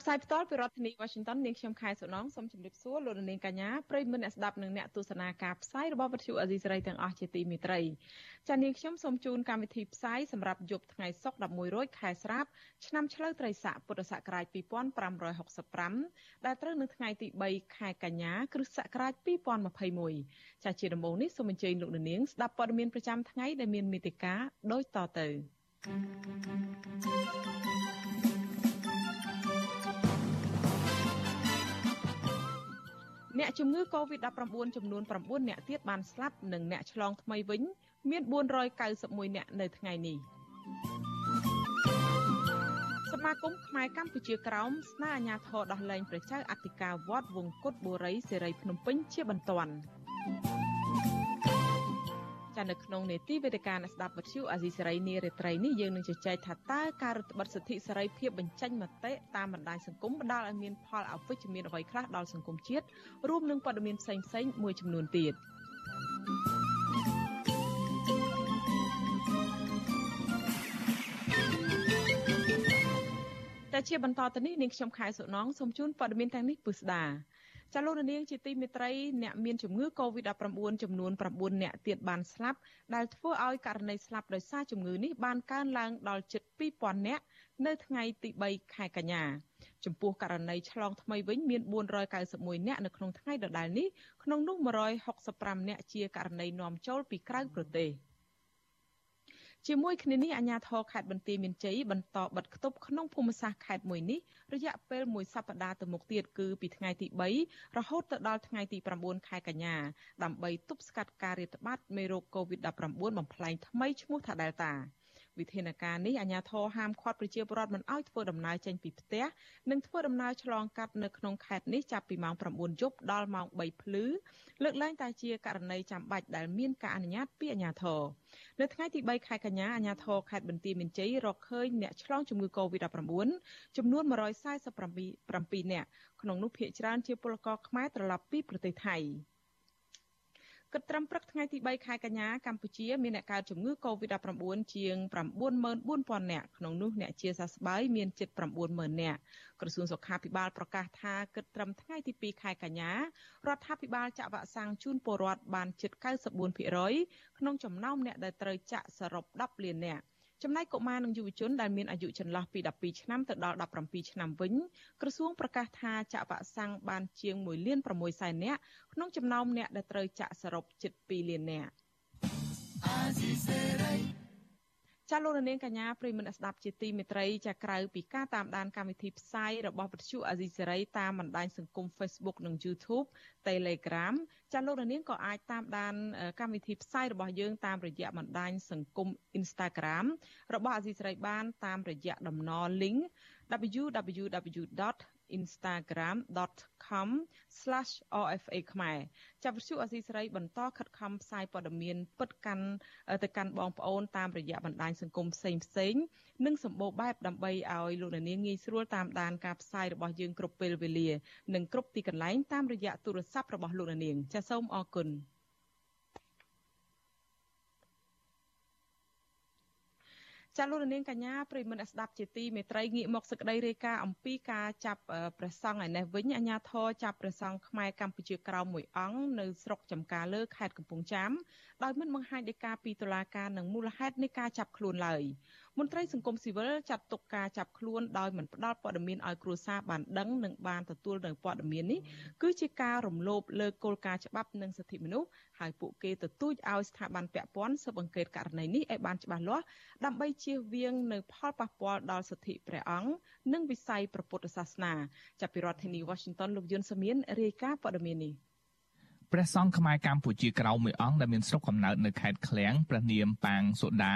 ផ្សាយផ្ទាល់ពីរដ្ឋធានី Washington នាងខ្ញុំខែសុណងសូមជម្រាបសួរលោកនាងកញ្ញាប្រិយមិត្តអ្នកស្ដាប់និងអ្នកទស្សនាការផ្សាយរបស់វិទ្យុអេស៊ីសរ៉ៃទាំងអស់ជាទីមេត្រីចា៎នាងខ្ញុំសូមជូនកម្មវិធីផ្សាយសម្រាប់យប់ថ្ងៃសុក្រ11រោចខែស្រាបឆ្នាំឆ្លូវត្រីស័កពុទ្ធសករាជ2565ដែលត្រូវនៅថ្ងៃទី3ខែកញ្ញាគ្រិស្តសករាជ2021ចា៎ជាដំបូងនេះសូមអញ្ជើញលោកនាងស្ដាប់ព័ត៌មានប្រចាំថ្ងៃដែលមានមេតិការដូចតទៅ អ្នកជំងឺ Covid-19 ចំនួន9អ្នកទៀតបានស្លាប់និងអ្នកឆ្លងថ្មីវិញ មាន491អ្នកនៅថ្ងៃនេះសមាគមខ្មែរកម្ពុជាក្រោមស្នើអាជ្ញាធរដោះលែងព្រះចៅអធិការវត្តវង្គតបុរីសេរីភ្នំពេញជាបន្ទាន់ ចានៅក្នុងនេតិវេទិកាអ្នកស្ដាប់វិទ្យុអាស៊ីសេរីនារាត្រីនេះយើងនឹងជជែកថាតើការរដ្ឋបတ်សិទ្ធិសេរីភាពបញ្ចេញមតិតាមបណ្ដាញសង្គមផ្ដល់ឲ្យមានផលអវិជ្ជមានអ្វីខ្លះដល់សង្គមជាតិរួមនឹងព័ត៌មានផ្សេងៗមួយចំនួនទៀតតែជាបន្តទៅនេះនាងខ្ញុំខែសុណងសូមជូនព័ត៌មានទាំងនេះពុស្ដា ចាលោកនាងជាទីមេត្រីអ្នកមានជំងឺ Covid-19 ចំនួន9អ្នកទៀតបានស្លាប់ដែលធ្វើឲ្យករណីស្លាប់ដោយសារជំងឺនេះបានកើនឡើងដល់ជិត2000អ្នកនៅថ្ងៃទី3ខែកញ្ញាចំពោះករណីឆ្លងថ្មីវិញមាន491អ្នកនៅក្នុងថ្ងៃដដែលនេះក្នុងនោះ165អ្នកជាករណីនាំចូលពីក្រៅប្រទេស។ ជាមួយគ្នានេះអាជ្ញាធរខេត្តបន្ទាយមានជ័យបន្តបិទគប់ក្នុងភូមិសាស្ត្រខេត្តមួយនេះរយៈពេលមួយសប្តាហ៍ទៅមុខទៀតគឺពីថ្ងៃទី3រហូតទៅដល់ថ្ងៃទី9ខែកញ្ញាដើម្បីទប់ស្កាត់ការរាតត្បាតមេរោគ COVID-19 បំផ្លែងថ្មីឈ្មោះថា Delta វិធានការនេះអាជ្ញាធរហាមឃាត់ប្រជាពលរដ្ឋមិនឲ្យធ្វើដំណើរចេញពីផ្ទះនិងធ្វើដំណើរឆ្លងកាត់នៅក្នុងខេត្តនេះចាប់ពីម៉ោង9យប់ដល់ម៉ោង3ភ្លឺលើកលែងតែជាករណីចាំបាច់ដែលមានការអនុញ្ញាតពីអាជ្ញាធរនៅថ្ងៃទី3ខែកញ្ញាអាជ្ញាធរខេត្តបន្ទាយមានជ័យរកឃើញអ្នកឆ្លងជំងឺ Covid-19 ចំនួន147នាក់ក្នុងនោះភាគច្រើនជាពលករខ្មែរត្រឡប់ពីប្រទេសថៃ។ គិតត្រឹមព្រឹកថ្ងៃទី3ខែកញ្ញាកម្ពុជាមានអ្នកកើតជំងឺ Covid-19 ជាង94000នាក់ក្នុងនោះអ្នកជាសះស្បើយមានជិត90000នាក់ក្រសួងសុខាភិបាលប្រកាសថាគិតត្រឹមថ្ងៃទី2ខែកញ្ញារដ្ឋាភិបាលចាក់វ៉ាក់សាំងជូនពលរដ្ឋបានជិត94%ក្នុងចំណោមអ្នកដែលត្រូវចាក់សរុប10លាននាក់ ចំណែកកុមារនិងយុវជនដែលមានអាយុចន្លោះពី12ឆ្នាំទៅដល់17ឆ្នាំវិញក្រសួងប្រកាសថាចាក់វ៉ាក់សាំងបានជាង1លាន6សែននាក់ក្នុងចំណោមអ្នកដែលត្រូវចាក់សរុបជិត2លាននាក់ ចាលោកនាងកញ្ញាប្រិមនស្ដាប់ជាទីមេត្រីចាក្រៅពីការតាមដានកម្មវិធីផ្សាយរបស់វិទ្យុអាស៊ីសេរីតាមបណ្ដាញសង្គម Facebook និង YouTube Telegram ចាលោកនាងក៏អាចតាមដានកម្មវិធីផ្សាយរបស់យើងតាមរយៈបណ្ដាញសង្គម Instagram របស់អាស៊ីសេរីបានតាមរយៈតំណ link www. instagram.com/rfa ខ្មែរចាប់វិទ្យុអសីសេរីបន្តខិតខំផ្សាយព័ត៌មានពិតកាន់ទៅកាន់បងប្អូនតាមរយៈបណ្ដាញសង្គមផ្សេងផ្សេងនិងសម្បូរបែបដើម្បីឲ្យលោកនាងងាយស្រួលតាមដានការផ្សាយរបស់យើងគ្រប់ពេលវេលា និងគ្រប់ទីកន្លែងតាមរយៈទូរស័ព្ទរបស់លោកនាងចាសសូមអរគុណ។ ចាលោកនាងកញ្ញាប្រិមមស្ដាប់ជាទីមេត្រីងាកមកសេចក្តីរាយការណ៍អំពីការចាប់ព្រះសង្ឃឯនេះវិញអាជ្ញាធរចាប់ព្រះសង្ឃខ្មែរកម្ពុជាក្រោមមួយអង្គនៅស្រុកចំការលើខេត្តកំពង់ចាមដោយមិនបង្ហាញដីកាពីតុលាការនិងមូលហេតុនៃការចាប់ខ្លួនឡើយ មន្ត្រីសង្គមស៊ីវិលចាត់ទុកការចាប់ខ្លួនដោយមិនផ្ដល់ព័ត៌មានឲ្យគ្រួសារបានដឹងនិងបានទទួលនៅព័ត៌មាននេះគឺជាការរំលោភលើគោលការណ៍ច្បាប់និងសិទ្ធិមនុស្សហើយពួកគេទទូចឲ្យស្ថាប័នពាក់ព័ន្ធស៊ើបអង្កេតករណីនេះឲ្យបានច្បាស់លាស់ដើម្បីជៀសវាងនៅផលប៉ះពាល់ដល់សិទ្ធិព្រះអង្គនិងវិស័យព្រះពុទ្ធសាសនាចាប់ពីរដ្ឋធានី Washington លោកយុនសាមៀនរាយការណ៍ព័ត៌មាននេះ ព្រះសង្ឃខ្មែរកម្ពុជាក្រោមមួយអង្គដែលមានស្រុកកំណើតនៅខេត្តឃ្លៀងព្រះនាមប៉ាងសូដា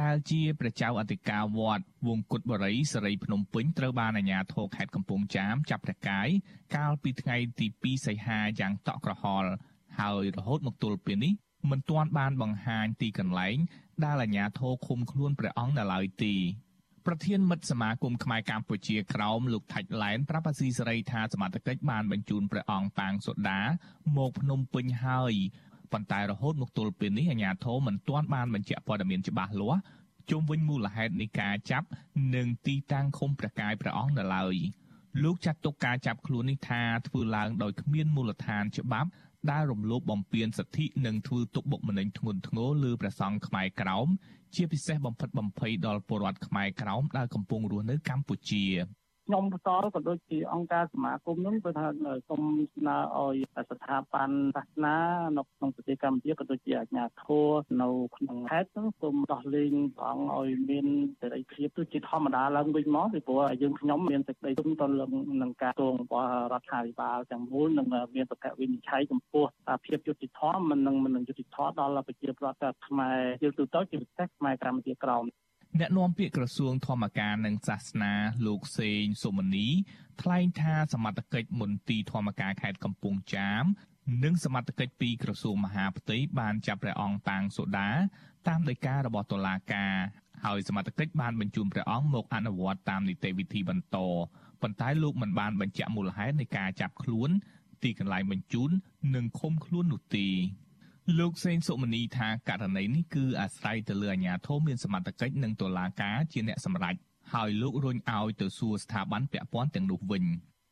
ដែលជាព្រះចៅអធិការវត្តវងគុតបរិយសេរីភ្នំពេញត្រូវបានអាជ្ញាធរខេត្តកំពង់ចាមចាប់ព្រះកាយកាលពីថ្ងៃទី2សីហាយ៉ាងតក់ក្រហល់ហើយរហូតមកទល់ពេលនេះមិនទាន់បានបង្ហាញទីកន្លែងដែលអាជ្ញាធរឃុំខ្លួនព្រះអង្គនៅឡើយទេ ប្រធានមិត្តសមាគមខ្មែរកម្ពុជាក្រោមលោកថាច់ឡែនប្រាប់អាស៊ីសេរីថាសមត្ថកិច្ចបានបញ្ជូនព្រះអង្គប៉ាងសូដាមកភ្នំពេញហើយប៉ុន្តែរហូតមកទល់ពេលនេះអាជ្ញាធរមិនទាន់បានបញ្ជាក់ព័ត៌មានច្បាស់លាស់ជុំវិញមូលហេតុនៃការចាប់និងទីតាំងឃុំព្រះកាយព្រះអង្គនៅឡើយលោកចាត់ទុកការចាប់ខ្លួននេះថាធ្វើឡើងដោយគ្មានមូលដ្ឋានច្បាប់ ដែលរំលោភបំពានសិទ្ធិនិងធ្វើទុកបុកម្នេញធ្ងន់ធ្ងរលើព្រះសង្ឃខ្មែរក្រោមជាពិសេសបំផិតបំភ័យដល់ពលរដ្ឋខ្មែរក្រោមដែលកំពុងរស់នៅកម្ពុជា ខ្ញុំបន្តក៏ដូចជាអង្គការសមាគមនឹងគឺថាសូមស្នើឲ្យស្ថាប័នសាសនានៅក្នុងប្រទេសកម្ពុជាក៏ដូចជាអាជ្ញាធរនៅក្នុងខេត្តហ្នឹងសូមដោះលែងព្រះអង្គឲ្យមានសេរីភាពទៅជាធម្មតាឡើងវិញមកពីព្រោះយើងខ្ញុំមានសេចក្តីទុំទៅនឹងការទងរបស់រដ្ឋាភិបាលទាំងមូលនិងមានបកវិនិច្ឆ័យចំពោះភាពយុត្តិធម៌មិននឹងមិនយុត្តិធម៌ដល់ប្រជាពលរដ្ឋខ្មែរយើងទូទៅជាពិសេសខ្មែរកម្ពុជាក្រោម អ្នកនាំពាក្យក្រសួងធម្មការនិងសាសនាលោកសេងសុមនីថ្លែងថាសមត្ថកិច្ចមន្ទីរធម្មការខេត្តកំពង់ចាម និងសមត្ថកិច្ចពីក្រសួងមហាផ្ទៃបានចាប់ព្រះអង្គតាងសូដា តាមដីការបស់តុលាការហើយសមត្ថកិច្ចបានបញ្ជូនព្រះអង្គមកអនុវត្តតាមនីតិវិធីបន្តប៉ុន្តែលោកមិនបានបញ្ជាក់មូលហេតុនៃការចាប់ខ្លួន ទីកន្លែងបញ្ជូននិងឃុំខ្លួននោះទេ លោកសេងសុមនីថាករណីនេះគឺអាស្រ័យទៅលើអាជ្ញាធរមានសមត្ថកិច្ចនិងតុលាការជាអ្នកសម្រេចហើយលោករុញឲ្យទៅសួរស្ថាប័នពាក់ព័ន្ធទាំងនោះវិញ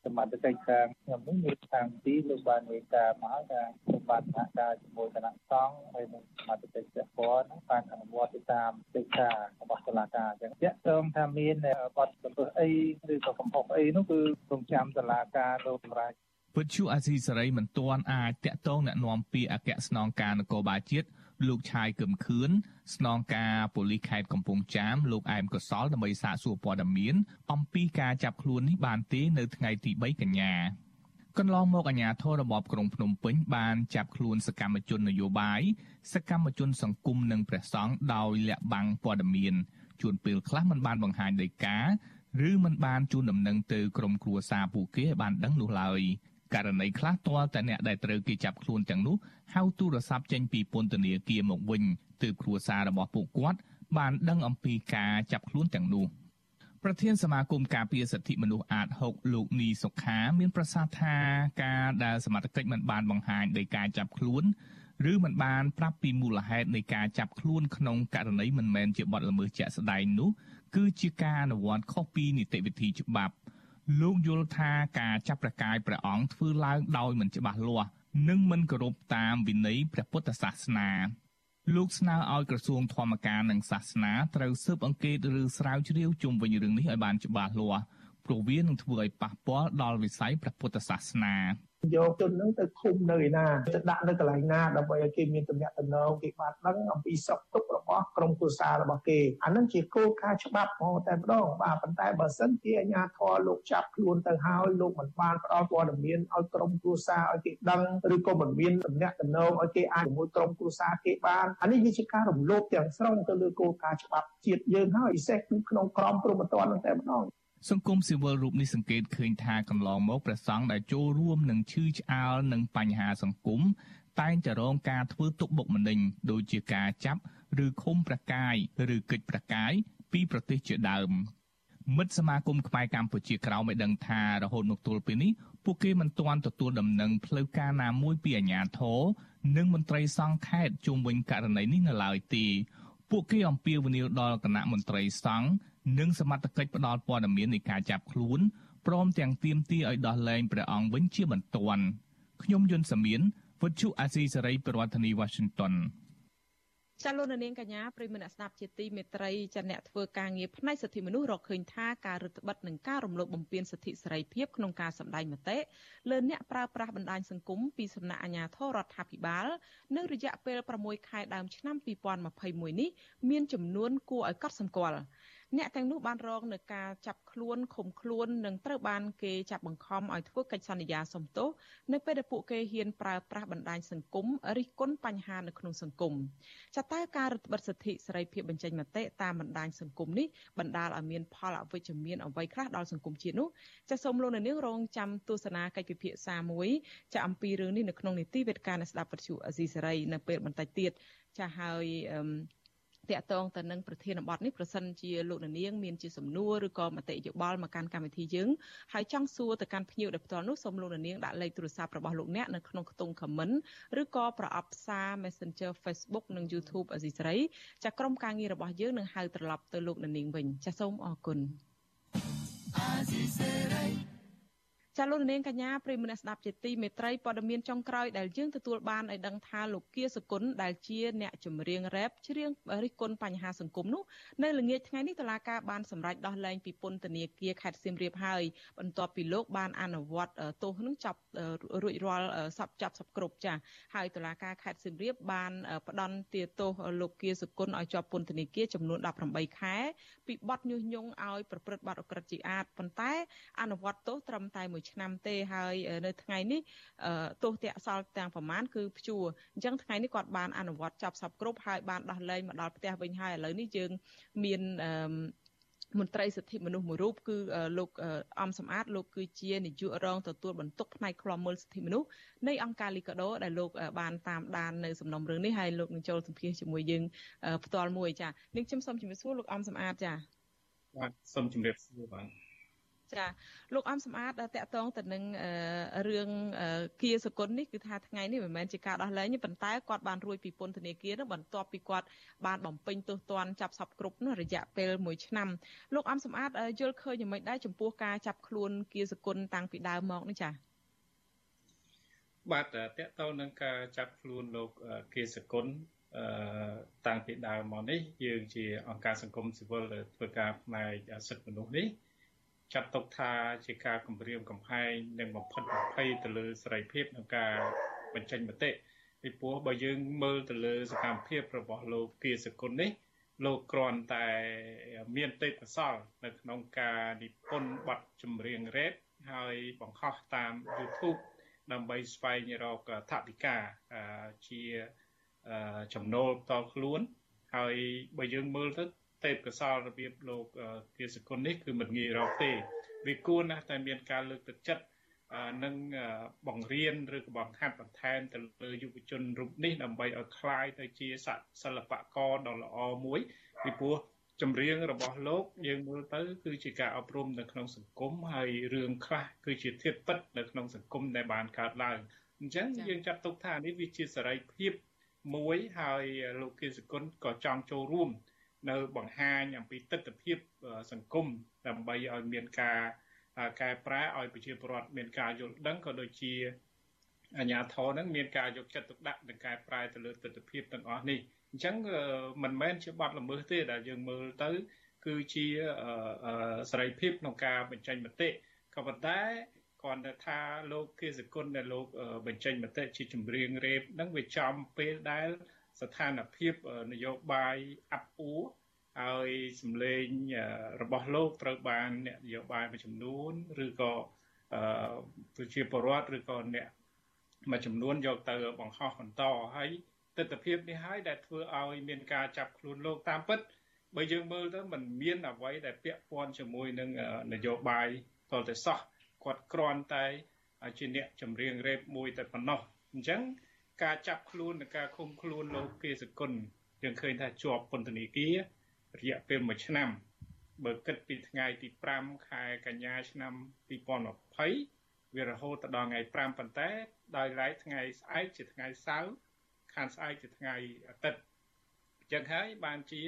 សមត្ថកិច្ចខាងខ្ញុំនេះមានខាងទីលោកបាននិយាយការមកថាលោកបានសហការជាមួយគណៈសង្ឃហើយនឹងសមត្ថកិច្ចពាក់ព័ន្ធបានអនុវត្តទៅតាមកិច្ចការរបស់តុលាការអញ្ចឹងតាក់ទងថាមានបទសំពើអីឬក៏កំហុសអីនោះគឺរងចាំតុលាការលោកសម្រាប់ វិទ្យុអាស៊ីសេរីមិនទាន់អាចតាក់ទងណែនាំពីអគ្គស្នងការនគរបាលជាតិលោកឆាយកឹមខឿនស្នងការប៉ូលីសខេត្តកំពង់ចាមលោកអែមកសលដើម្បីសាកសួរព័ត៌មានអំពីការចាប់ខ្លួននេះបានទេនៅថ្ងៃទី3កញ្ញាកន្លងមកអាជ្ញាធររបបក្រុងភ្នំពេញបានចាប់ខ្លួនសកម្មជននយោបាយសកម្មជនសង្គមនិងព្រះសង្ឃដោយលាក់បាំងព័ត៌មានជួនពេលខ្លះមិនបានបង្ហាញដីកាឬមិនបានជូនដំណឹងទៅក្រុមគ្រួសារពួកគេឲ្យបានដឹងនោះឡើយ។ ករណីខ្លះទាល់តែអ្នកដែលត្រូវគេចាប់ខ្លួនទាំងនោះហៅទូរស័ព្ទចេញពីពន្ធនាគារមកវិញទើបគ្រួសាររបស់ពួកគាត់បានដឹងអំពីការចាប់ខ្លួនទាំងនោះប្រធានសមាគមការពារសិទ្ធិមនុស្សអាត6លោកនីសុខាមានប្រសាសន៍ថាការដែលសមត្ថកិច្ចមិនបានបង្ហាញដោយការចាប់ខ្លួនឬមិនបានប្រាប់ពីមូលហេតុនៃការចាប់ខ្លួនក្នុងករណីមិនមែនជាបទល្មើសជាក់ស្ដែងនោះគឺជាការអនុវត្តខុសពីនីតិវិធីច្បាប់ លោកយល់ថាការចាប់ប្រកាយព្រះអង្គធ្វើឡើងដោយមិនច្បាស់លាស់និងមិនគោរពតាមវិន័យព្រះពុទ្ធសាសនាលោកស្នើឲ្យក្រសួងធម្មការនិងសាសនាត្រូវស៊ើបអង្កេតឬស្រាវជ្រាវជុំវិញរឿងនេះឲ្យបានច្បាស់លាស់ព្រោះវានឹងធ្វើឲ្យប៉ះពាល់ដល់វិស័យព្រះពុទ្ធសាសនា យកជននឹងទៅឃុំនៅឯណាទៅដាក់នៅកន្លែងណាដើម្បីឲ្យគេមានទំនាក់ទំនងគេបានដឹងអំពីសុខទុក្ខរបស់ក្រុមគ្រួសាររបស់គេអានឹងជាគោលការណ៍ច្បាប់ហ្មងតែម្ដងបាទប៉ុន្តែបើសិនជាអាជ្ញាធរលោកចាប់ខ្លួនទៅហើយលោកមិនបានផ្ដល់ព័ត៌មានឲ្យក្រុមគ្រួសារឲ្យគេដឹងឬក៏មិនមានទំនាក់ទំនងឲ្យគេអាចជាមួយក្រុមគ្រួសារគេបានអានេះវាជាការរំលោភទាំងស្រុងទៅលើគោលការណ៍ច្បាប់ជាតិយើងហើយពិសេសគឺក្នុងក្រមព្រហ្មទណ្ឌនឹងតែម្ដង សង្គមស៊ីវិលរូបនេះសង្កេតឃើញថាកន្លងមកព្រះសង្ឃដែលចូលរួមនឹងឈឺឆ្អាលនឹងបញ្ហាសង្គមតែងតែរងការធ្វើទុកបុកម្នេញដូចជាការចាប់ឬឃុំប្រកាយឬកិច្ចប្រកាយពីប្រទេសជាដើមមិត្តសមាគមខ្មែរកម្ពុជាក្រៅមិនដឹងថារហូតមកទល់ពេលនេះពួកគេមិនទាន់ទទួលដំណឹងផ្លូវការណាមួយពីអាជ្ញាធរនិងមន្ត្រីសង្ឃខេត្តជុំវិញករណីនេះនៅឡើយទេពួកគេអំពាវនាវដល់គណៈមន្ត្រីសង្ឃ និងសមត្ថកិច្ចផ្ដល់ព័ត៌មាននៃការចាប់ខ្លួនព្រមទាំងទាមទារឲ្យដោះលែងព្រះអង្គវិញជាបន្ទាន់ខ្ញុំយុនសាមៀនវិទ្យុអាស៊ីសេរីប្រធានាធិបតី Washington ចាលោកនាងកញ្ញាប្រិមនស្ដាប់ជាទីមេត្រីចាអ្នកធ្វើការងារផ្នែកសិទ្ធិមនុស្សរកឃើញថាការរឹតបន្តឹងនិងការរំលោភបំពានសិទ្ធិសេរីភាពក្នុងការសម្ដែងមតិលើអ្នកប្រើប្រាស់បណ្ដាញសង្គមពីសំណាក់អាជ្ញាធររដ្ឋាភិបាលនៅរយៈពេល6ខែដើមឆ្នាំ2021នេះមានចំនួនគួរឲ្យកត់សម្គាល់ អ្នកទាំងនោះបានរងនឹងការចាប់ខ្លួនឃុំខ្លួននិងត្រូវបានគេចាប់បង្ខំឲ្យធ្វើកិច្ចសន្យាសំទោសនៅពេលដែលពួកគេហ៊ានប្រើប្រាស់បណ្ដាញសង្គមរិះគន់បញ្ហានៅក្នុងសង្គមចាតើការរឹតបន្តឹងសិទ្ធិសេរីភាពបញ្ចេញមតិតាមបណ្ដាញសង្គមនេះបណ្ដាលឲ្យមានផលអវិជ្ជមានអ្វីខ្លះដល់សង្គមជាតិនោះចាសូមលោកនាងរងចាំទស្សនាកិច្ចពិភាក្សាមួយចាអំពីរឿងនេះនៅក្នុងនីតិវេទការនៃស្ដាប់វិទ្យុអេស៊ីសេរីនៅពេលបន្តិចទៀតចាហើយអឺ តកតងទៅនឹងប្រធានបទនេះប្រសិនជាលោកនាងមានជាសំណួរឬក៏មតិយោបល់មកកាន់កម្មវិធីយើងហើយចង់សួរទៅកាន់ភ្ញៀវដែលផ្ទាល់នោះសូមលោកនាងដាក់លេខទូរស័ព្ទរបស់លោកអ្នកនៅក្នុងខ្ទង់ comment ឬក៏ប្រអប់សារ Messenger Facebook និង YouTube អេស៊ីស្រីចាក្រុមការងាររបស់យើងនឹងហៅត្រឡប់ទៅលោកនាងវិញចាសូមអរគុណអេស៊ីសេរី ចាលោកនាងកញ្ញាប្រិមនៈស្ដាប់ជាទីមេត្រីព័ត៌មានចុងក្រោយដែលយើងទទួលបានឲ្យដឹងថាលោកគៀសគុណដែលជាអ្នកចម្រៀងរ៉េបច្រៀងរិះគន់បញ្ហាសង្គមនោះនៅល្ងាចថ្ងៃនេះតុលាការបានសម្រេចដោះលែងពីពន្ធនាគារខេត្តសៀមរាបហើយបន្ទាប់ពីលោកបានអនុវត្តទោសនឹងចាប់រួចរាល់សពចាប់សពគ្រប់ចាហើយតុលាការខេត្តសៀមរាបបានផ្ដន់ទាទោសលោកគៀសគុណឲ្យជាប់ពន្ធនាគារចំនួន18ខែពីបទញុះញង់ឲ្យប្រព្រឹត្តបទអក្រិតជាអាតប៉ុន្តែអនុវត្តទោសត្រឹមតែមួយឆ្នាំទេហើយនៅថ្ងៃនេះទោសតាក់សល់ទាំងប្រមាណគឺព្យួរអញ្ចឹងថ្ងៃនេះគាត់បានអនុវត្តចាប់សពគ្រប់ហើយបានដោះលែងមកដល់ផ្ទះវិញហើយឥឡូវនេះយើងមានមន្ត្រីសិទ្ធិមនុស្សមួយរូបគឺលោកអំសំអាតលោកគឺជានាយករងទទួលបន្ទុកផ្នែកឃ្លាំមើលសិទ្ធិមនុស្សនៃអង្គការលីកាដូដែលលោកបានតាមដាននៅសំណុំរឿងនេះហើយលោកនឹងចូលសម្ភាសជាមួយយើងផ្ទាល់មួយចានាងខ្ញុំសូមជម្រាបសួរលោកអំសំអាតចាបាទសូមជម្រាបសួរបាទ ចាលោកអំសំអាតតកតងទៅនឹងរឿងគៀសគុណនេះគឺថាថ្ងៃនេះមិនមែនជាការដោះលែងទេប៉ុន្តែគាត់បានរួចពីពន្ធនាគារនោះបន្ទាប់ពីគាត់បានបំពេញទោសទណ្ឌចាប់សពគ្រប់នោះរយៈពេល1ឆ្នាំលោកអំសំអាតយល់ឃើញយ៉ាងម៉េចដែរចំពោះការចាប់ខ្លួនគៀសគុណតាំងពីដើមមកនេះចាបាទតកតងនឹងការចាប់ខ្លួនលោកគៀសគុណអឺតាំងពីដើមមកនេះយើងជាអង្គការសង្គមស៊ីវិលធ្វើការផ្នែកសិទ្ធិមនុស្សនេះ ចាត់ទុកថាជាការគម្រាមកំហែងនិងបំផិតបំភ័យទៅលើសេរីភាពក្នុងការបញ្ចេញមតិពីព្រោះបើយើងមើលទៅលើសកម្មភាពរបស់លោកគៀសគុណនេះលោកគ្រាន់តែមានទេពកោសល្យនៅក្នុងការនិពន្ធបទចម្រៀងរ៉េបហើយបង្ហោះតាម YouTube ដើម្បីស្វែងរកថវិកាជាចំណូលផ្ទាល់ខ្លួន ហើយបើយើងមើលទៅ ទេពកោសលរបៀបលោកគាសគុណនេះគឺមិនងាយរកទេវាគួរណាស់តែមានការលើកទឹកចិត្តនិងបង្រៀនឬក៏បង្ហាត់បន្ថែមទៅលើយុវជនរូបនេះដើម្បីឲ្យคลายទៅជាសិល្បករដ៏ល្អមួយពីព្រោះចម្រៀងរបស់លោកយើងមើលទៅគឺជាការអប់រំនៅក្នុងសង្គមហើយរឿងខ្លះគឺជាធាតុពិតនៅក្នុងសង្គមដែលបានកើតឡើងអញ្ចឹងយើងចាត់ទុកថានេះវាជាសេរីភាពមួយហើយលោកគិសគុណក៏ចង់ចូលរួម នៅបង្ហាញអំពីទស្សនវិជ្ជាសង្គមដើម្បីឲ្យមានការកែប្រែឲ្យប្រជាពលរដ្ឋមានការយល់ដឹងក៏ដូចជាអាជ្ញាធរនឹងមានការយកចិត្តទុកដាក់និងកែប្រែទៅលើទស្សនវិជ្ជាទាំងអស់នេះអញ្ចឹងមិនមែនជាបាត់ល្មើសទេដែលយើងមើលទៅ គឺជាសេរីភាពក្នុងការបញ្ចេញមតិក៏ប៉ុន្តែគាត់ទៅថាលោកគិសគុណដែលលោកបញ្ចេញមតិជាចម្រៀងរ៉េបនឹងវាចំពេលដែល ស្ថានភាពនយោបាយអាប់អួរហើយសម្លេងរបស់លោកត្រូវបានអ្នកនយោបាយមួយចំនួនឬក៏ប្រជាពលរដ្ឋឬក៏អ្នកមួយចំនួនយកទៅបង្ហោះបន្តហើយទស្សនវិជ្ជានេះហើយដែលធ្វើឲ្យមានការចាប់ខ្លួនលោកតាមពិតបើយើងមើលទៅมันមានអ្វីដែលពាក់ព័ន្ធជាមួយនឹងនយោបាយតលតែសោះគាត់គ្រាន់តែជាអ្នកចម្រៀងរ៉េបមួយតែប៉ុណ្ណោះអញ្ចឹង ការចាប់ខ្លួននិងការឃុំខ្លួនលោកគេសគុណយើងឃើញថាជាប់ពន្ធនាគាររយៈពេល1ឆ្នាំ បើគិតពីថ្ងៃទី5ខែកញ្ញាឆ្នាំ2020វារហូតដល់ថ្ងៃ5ប៉ុន្តែដោយឡែកថ្ងៃស្អែកជាថ្ងៃសៅរ៍ខានស្អែកជាថ្ងៃអាទិត្យអញ្ចឹងហើយបានជា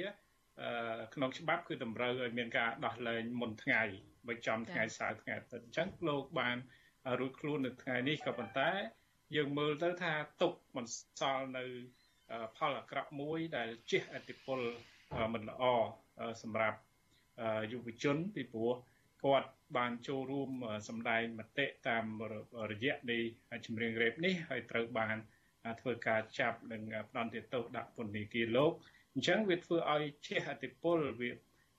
ក្នុងច្បាប់គឺតម្រូវឲ្យមានការដោះលែងមុនថ្ងៃបើចំថ្ងៃសៅរ៍ថ្ងៃអាទិត្យអញ្ចឹងលោកបានរួចខ្លួននៅថ្ងៃនេះក៏ប៉ុន្តែ យើងមើលទៅថាទុកបន្សល់នៅផលអាក្រក់មួយ ដែលជះឥទ្ធិពលមិនល្អសម្រាប់យុវជនពីព្រោះគាត់បានចូលរួមសម្ដែងមតិតាមរយៈនៃចម្រៀងរ៉េបនេះហើយត្រូវបានធ្វើការចាប់និងផ្ដន់ទោសដាក់ពន្ធនាគារលោកអញ្ចឹងវាធ្វើឲ្យជះឥទ្ធិពលវាវា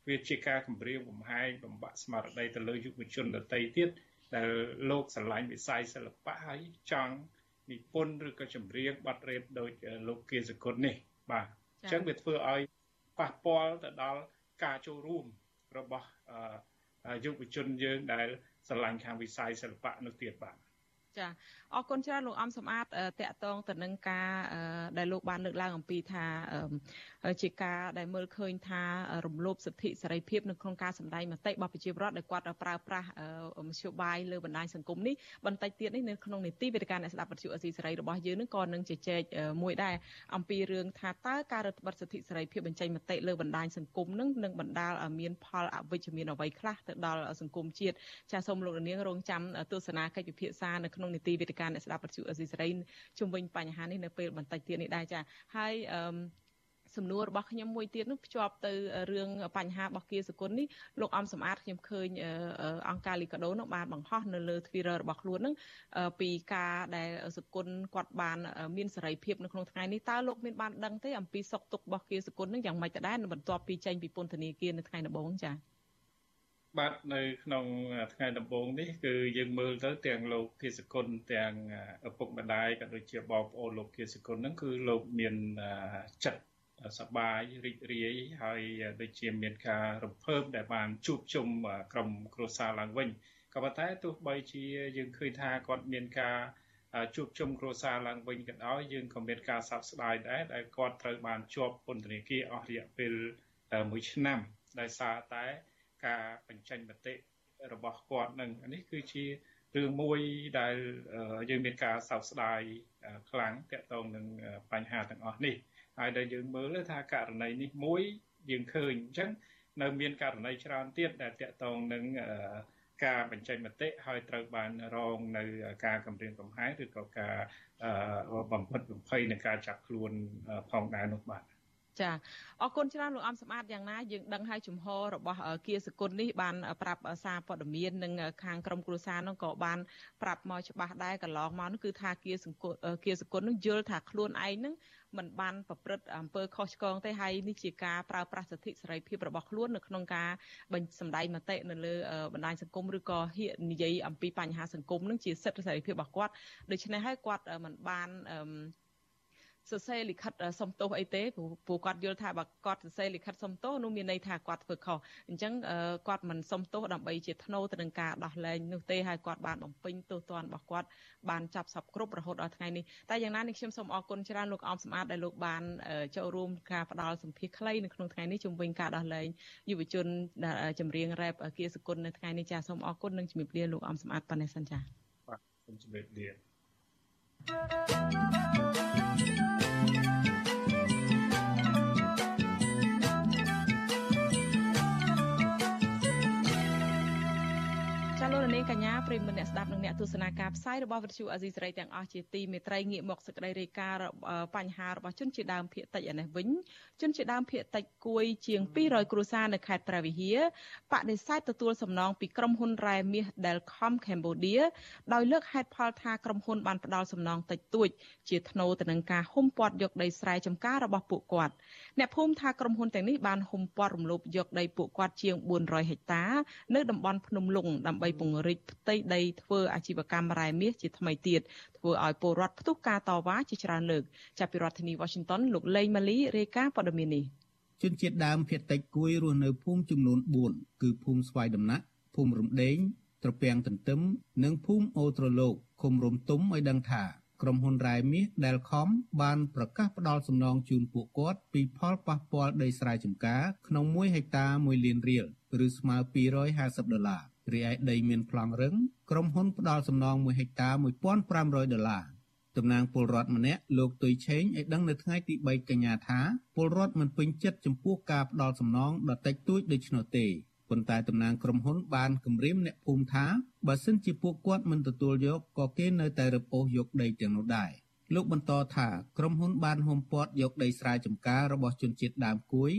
វាជាការគម្រាមកំហែងបំបាក់ស្មារតីទៅលើយុវជនដទៃទៀតដែលលោកស្រឡាញ់វិស័យសិល្បៈហើយចង់ និពន្ធឬក៏ចម្រៀងបទរេបដោយលោកគៀសគុណនេះ បាទអញ្ចឹងវាធ្វើឲ្យប៉ះពាល់ទៅដល់ការចូលរួមរបស់យុវជនយើងដែលស្រឡាញ់ខាងវិស័យសិល្បៈនោះទៀតបាទចាអរគុណច្រើនលោកអំសំអាតតកតងទៅនឹងការដែលលោកបានលើកឡើងអំពីថាជាការដែលមើលឃើញថារំលោភសិទ្ធិសេរីភាពនៅក្នុងការសម្ដែងមតិរបស់ប្រជាពលរដ្ឋដែលគាត់ប្រើប្រាស់មធ្យោបាយលើបណ្ដាញសង្គមនេះបន្តិចទៀតនេះនៅក្នុងនីតិវិទ្យាអ្នកស្ដាប់វិទ្យុអស៊ីសេរីរបស់យើងនឹងក៏នឹងជជែកមួយដែរអំពីរឿងថាតើការរដ្ឋបတ်សិទ្ធិសេរីភាពបញ្ចេញមតិលើបណ្ដាញសង្គមនឹងនឹងបណ្ដាលឲ្យមានផលអវិជ្ជមានអ្វីខ្លះទៅដល់សង្គមជាតិចាសសូមលោកនាងរងចាំទស្សនាកិច្ចពិភាក្សានៅក្នុងនីតិវិទ្យាអ្នកស្ដាប់វិទ្យុអស៊ីសេរីជុំវិញបញ្ហានេះនៅពេលបន្តិចទៀតនេះដែរចាហើយអឺ សំណួររបស់ខ្ញុំមួយទៀតនោះភ្ជាប់ទៅរឿងបញ្ហារបស់គៀសគុណនេះលោកអំសំអាតខ្ញុំឃើញអង្គការលីកាដូនោះបានបង្ហោះនៅលើ Twitter របស់ខ្លួននឹងពីការដែលសគុណគាត់បាន មានសេរីភាពនៅក្នុងថ្ងៃនេះតើលោកមានបានដឹងទេអំពីសុខទុក្ខរបស់គៀសគុណនឹងយ៉ាងម៉េចទៅដែរបន្ទាប់ពីចេញពីពន្ធនាគារនៅថ្ងៃដំបូងចា៎បាទនៅក្នុងថ្ងៃដំបូងនេះគឺយើងមើលទៅទាំងលោកគិសគុណទាំងឪពុកម្ដាយក៏ដូចជាបងប្អូនលោកគិសគុណហ្នឹងគឺលោកមានចិត្ត សប្បាយរីករាយហើយដូចជាមានការរំភើបដែលបានជួបជុំក្រុមគ្រួសារឡើងវិញក៏ប៉ុន្តែទោះបីជាយើងឃើញថាគាត់មានការជួបជុំគ្រួសារឡើងវិញក៏ដោយយើងក៏មានការសោកស្ដាយដែរដែលគាត់ត្រូវបានជាប់ពន្ធនាគារអស់រយៈពេល1ឆ្នាំដោយសារតែការបញ្ចេញមតិរបស់គាត់នឹងនេះគឺជារឿងមួយដែលយើងមានការសោកស្ដាយខ្លាំងទាក់ទងនឹងបញ្ហាទាំងអស់នេះ ហើយដែលយើងមើលថាករណីនេះមួយយើងឃើញអញ្ចឹងនៅមានករណីច្រើនទៀតដែលតាក់ទងនឹងការបញ្ចេញមតិហើយត្រូវបានរងនៅការគម្រាមកំហែងឬក៏ការបំផិតបំភ័យនៃការចាប់ខ្លួនផងដែរនោះបាទចាអរគុណច្រើនលោកអំសម្បត្តិយ៉ាងណាយើងដឹងហើយជំហររបស់គៀសគុណនេះបានប្រាប់សារព័ត៌មាននិងខាងក្រមគ្រួសារនោះក៏បានប្រាប់មកច្បាស់ដែរកន្លងមកនោះគឺថាគៀសគុណគៀសគុណនោះយល់ថាខ្លួនឯងនឹង មិនបានប្រព្រឹត្តអំពើខុសឆ្គងទេហើយនេះជាការប្រើប្រាស់សិទ្ធិសេរីភាពរបស់ខ្លួននៅក្នុងការបញ្សម្ដែងមតិនៅលើបណ្ដាញសង្គមឬក៏ហ៊ាននិយាយអំពីបញ្ហាសង្គមនឹងជាសិទ្ធិសេរីភាពរបស់គាត់ដូច្នេះហើយគាត់មិនបានអឺ សរសេរលិខិតសុំទោសអីទេព្រោះគាត់យល់ថាបើគាត់សរសេរលិខិតសុំទោសនោះមានន័យថាគាត់ធ្វើខុសអញ្ចឹងគាត់មិនសុំទោសដើម្បីជាធ្នូទៅនឹងការដោះលែងនោះទេហើយគាត់បានបំពេញទោសទណ្ឌរបស់គាត់បានចាប់សពគ្រប់រហូតដល់ថ្ងៃនេះតែយ៉ាងណានេះខ្ញុំសូមអរគុណច្រើនលោកអមសម្បត្តិដែលលោកបានចូលរួមការផ្ដល់សម្ភារខ្លីនៅក្នុងថ្ងៃនេះជំវិញការដោះលែងយុវជនចម្រៀងរ៉េបគៀសគុណនៅថ្ងៃនេះចាសូមអរគុណនិងជំរាបលាលោកអមសម្បត្តិប៉ុណ្ណេះសិនចាបាទសូមជំរាបលា thank you នាងកញ្ញាប្រិមមអ្នកស្ដាប់និងអ្នកទស្សនាការផ្សាយរបស់វិទ្យុអាស៊ីសេរីទាំងអស់ជាទីមេត្រីងាកមកសេចក្តីរាយការណ៍បញ្ហារបស់ជនជាដើមភាគតិចឯនេះវិញជនជាដើមភាគតិចគួយជាង200គ្រួសារនៅខេត្តព្រះវិហារបដិសេធទទួលសំណងពីក្រុមហ៊ុនរ៉ែមាស Delcom Cambodia ដោយលើកហេតុផលថាក្រុមហ៊ុនបានផ្ដល់សំណងតិចតួចជាថ្នូរទៅនឹងការហុំព័ទ្ធយកដីស្រែចម្ការរបស់ពួកគាត់អ្នកភូមិថាក្រុមហ៊ុនទាំងនេះបានហុំព័ទ្ធរំលោភយកដីពួកគាត់ជាង400ហិកតា នៅតំបន់ភ្នំលុងដើម្បីពង្រីកផ្ទៃដីធ្វើអាជីវកម្មរ៉ែមាសជាថ្មីទៀតធ្វើឲ្យពលរដ្ឋផ្ទុះការតវ៉ាជាច្រើនលើកចាប់ពីរដ្ឋធានី Washington លោកលេងម៉ាលីរាយការណ៍ព័ត៌មាននេះជនជាតិដើមភាគតិចគួយរស់នៅភូមិចំនួន4គឺភូមិស្វាយដំណាក់ភូមិរំដេងត្រពាំងទន្ទឹមនិងភូមិអូត្រលោកឃុំរំទុំឲ្យដឹងថា ក្រុមហ៊ុនរ៉ែមាស Delcom បានប្រកាសផ្ដល់សំណងជូនពួកគាត់ពីផលប៉ះពាល់ដីស្រែចម្ការក្នុង1ហិកតា1លានរៀលឬស្មើ250ដុល្លាររីឯដីមានប្លង់រឹងក្រុមហ៊ុនផ្ដល់សំណង1ហិកតា1500ដុល្លារតំណាងពលរដ្ឋម្នាក់លោកទុយឆេងឲ្យដឹងនៅថ្ងៃទី3កញ្ញាថាពលរដ្ឋមិនពេញចិត្តចំពោះការផ្ដល់សំណងដ៏តិចតួចដូច្នោះទេ ប៉ុន្តែតំណាងក្រុមហ៊ុនបានគម្រាមអ្នកភូមិថាបើសិនជាពួកគាត់មិនទទួលយកក៏គេនៅតែរឹបអូសយកដីទាំងនោះដែរលោកបន្តថាក្រុមហ៊ុនបានហុំព័ទ្ធយកដីស្រែចម្ការរបស់ជនជាតិដើមគួយ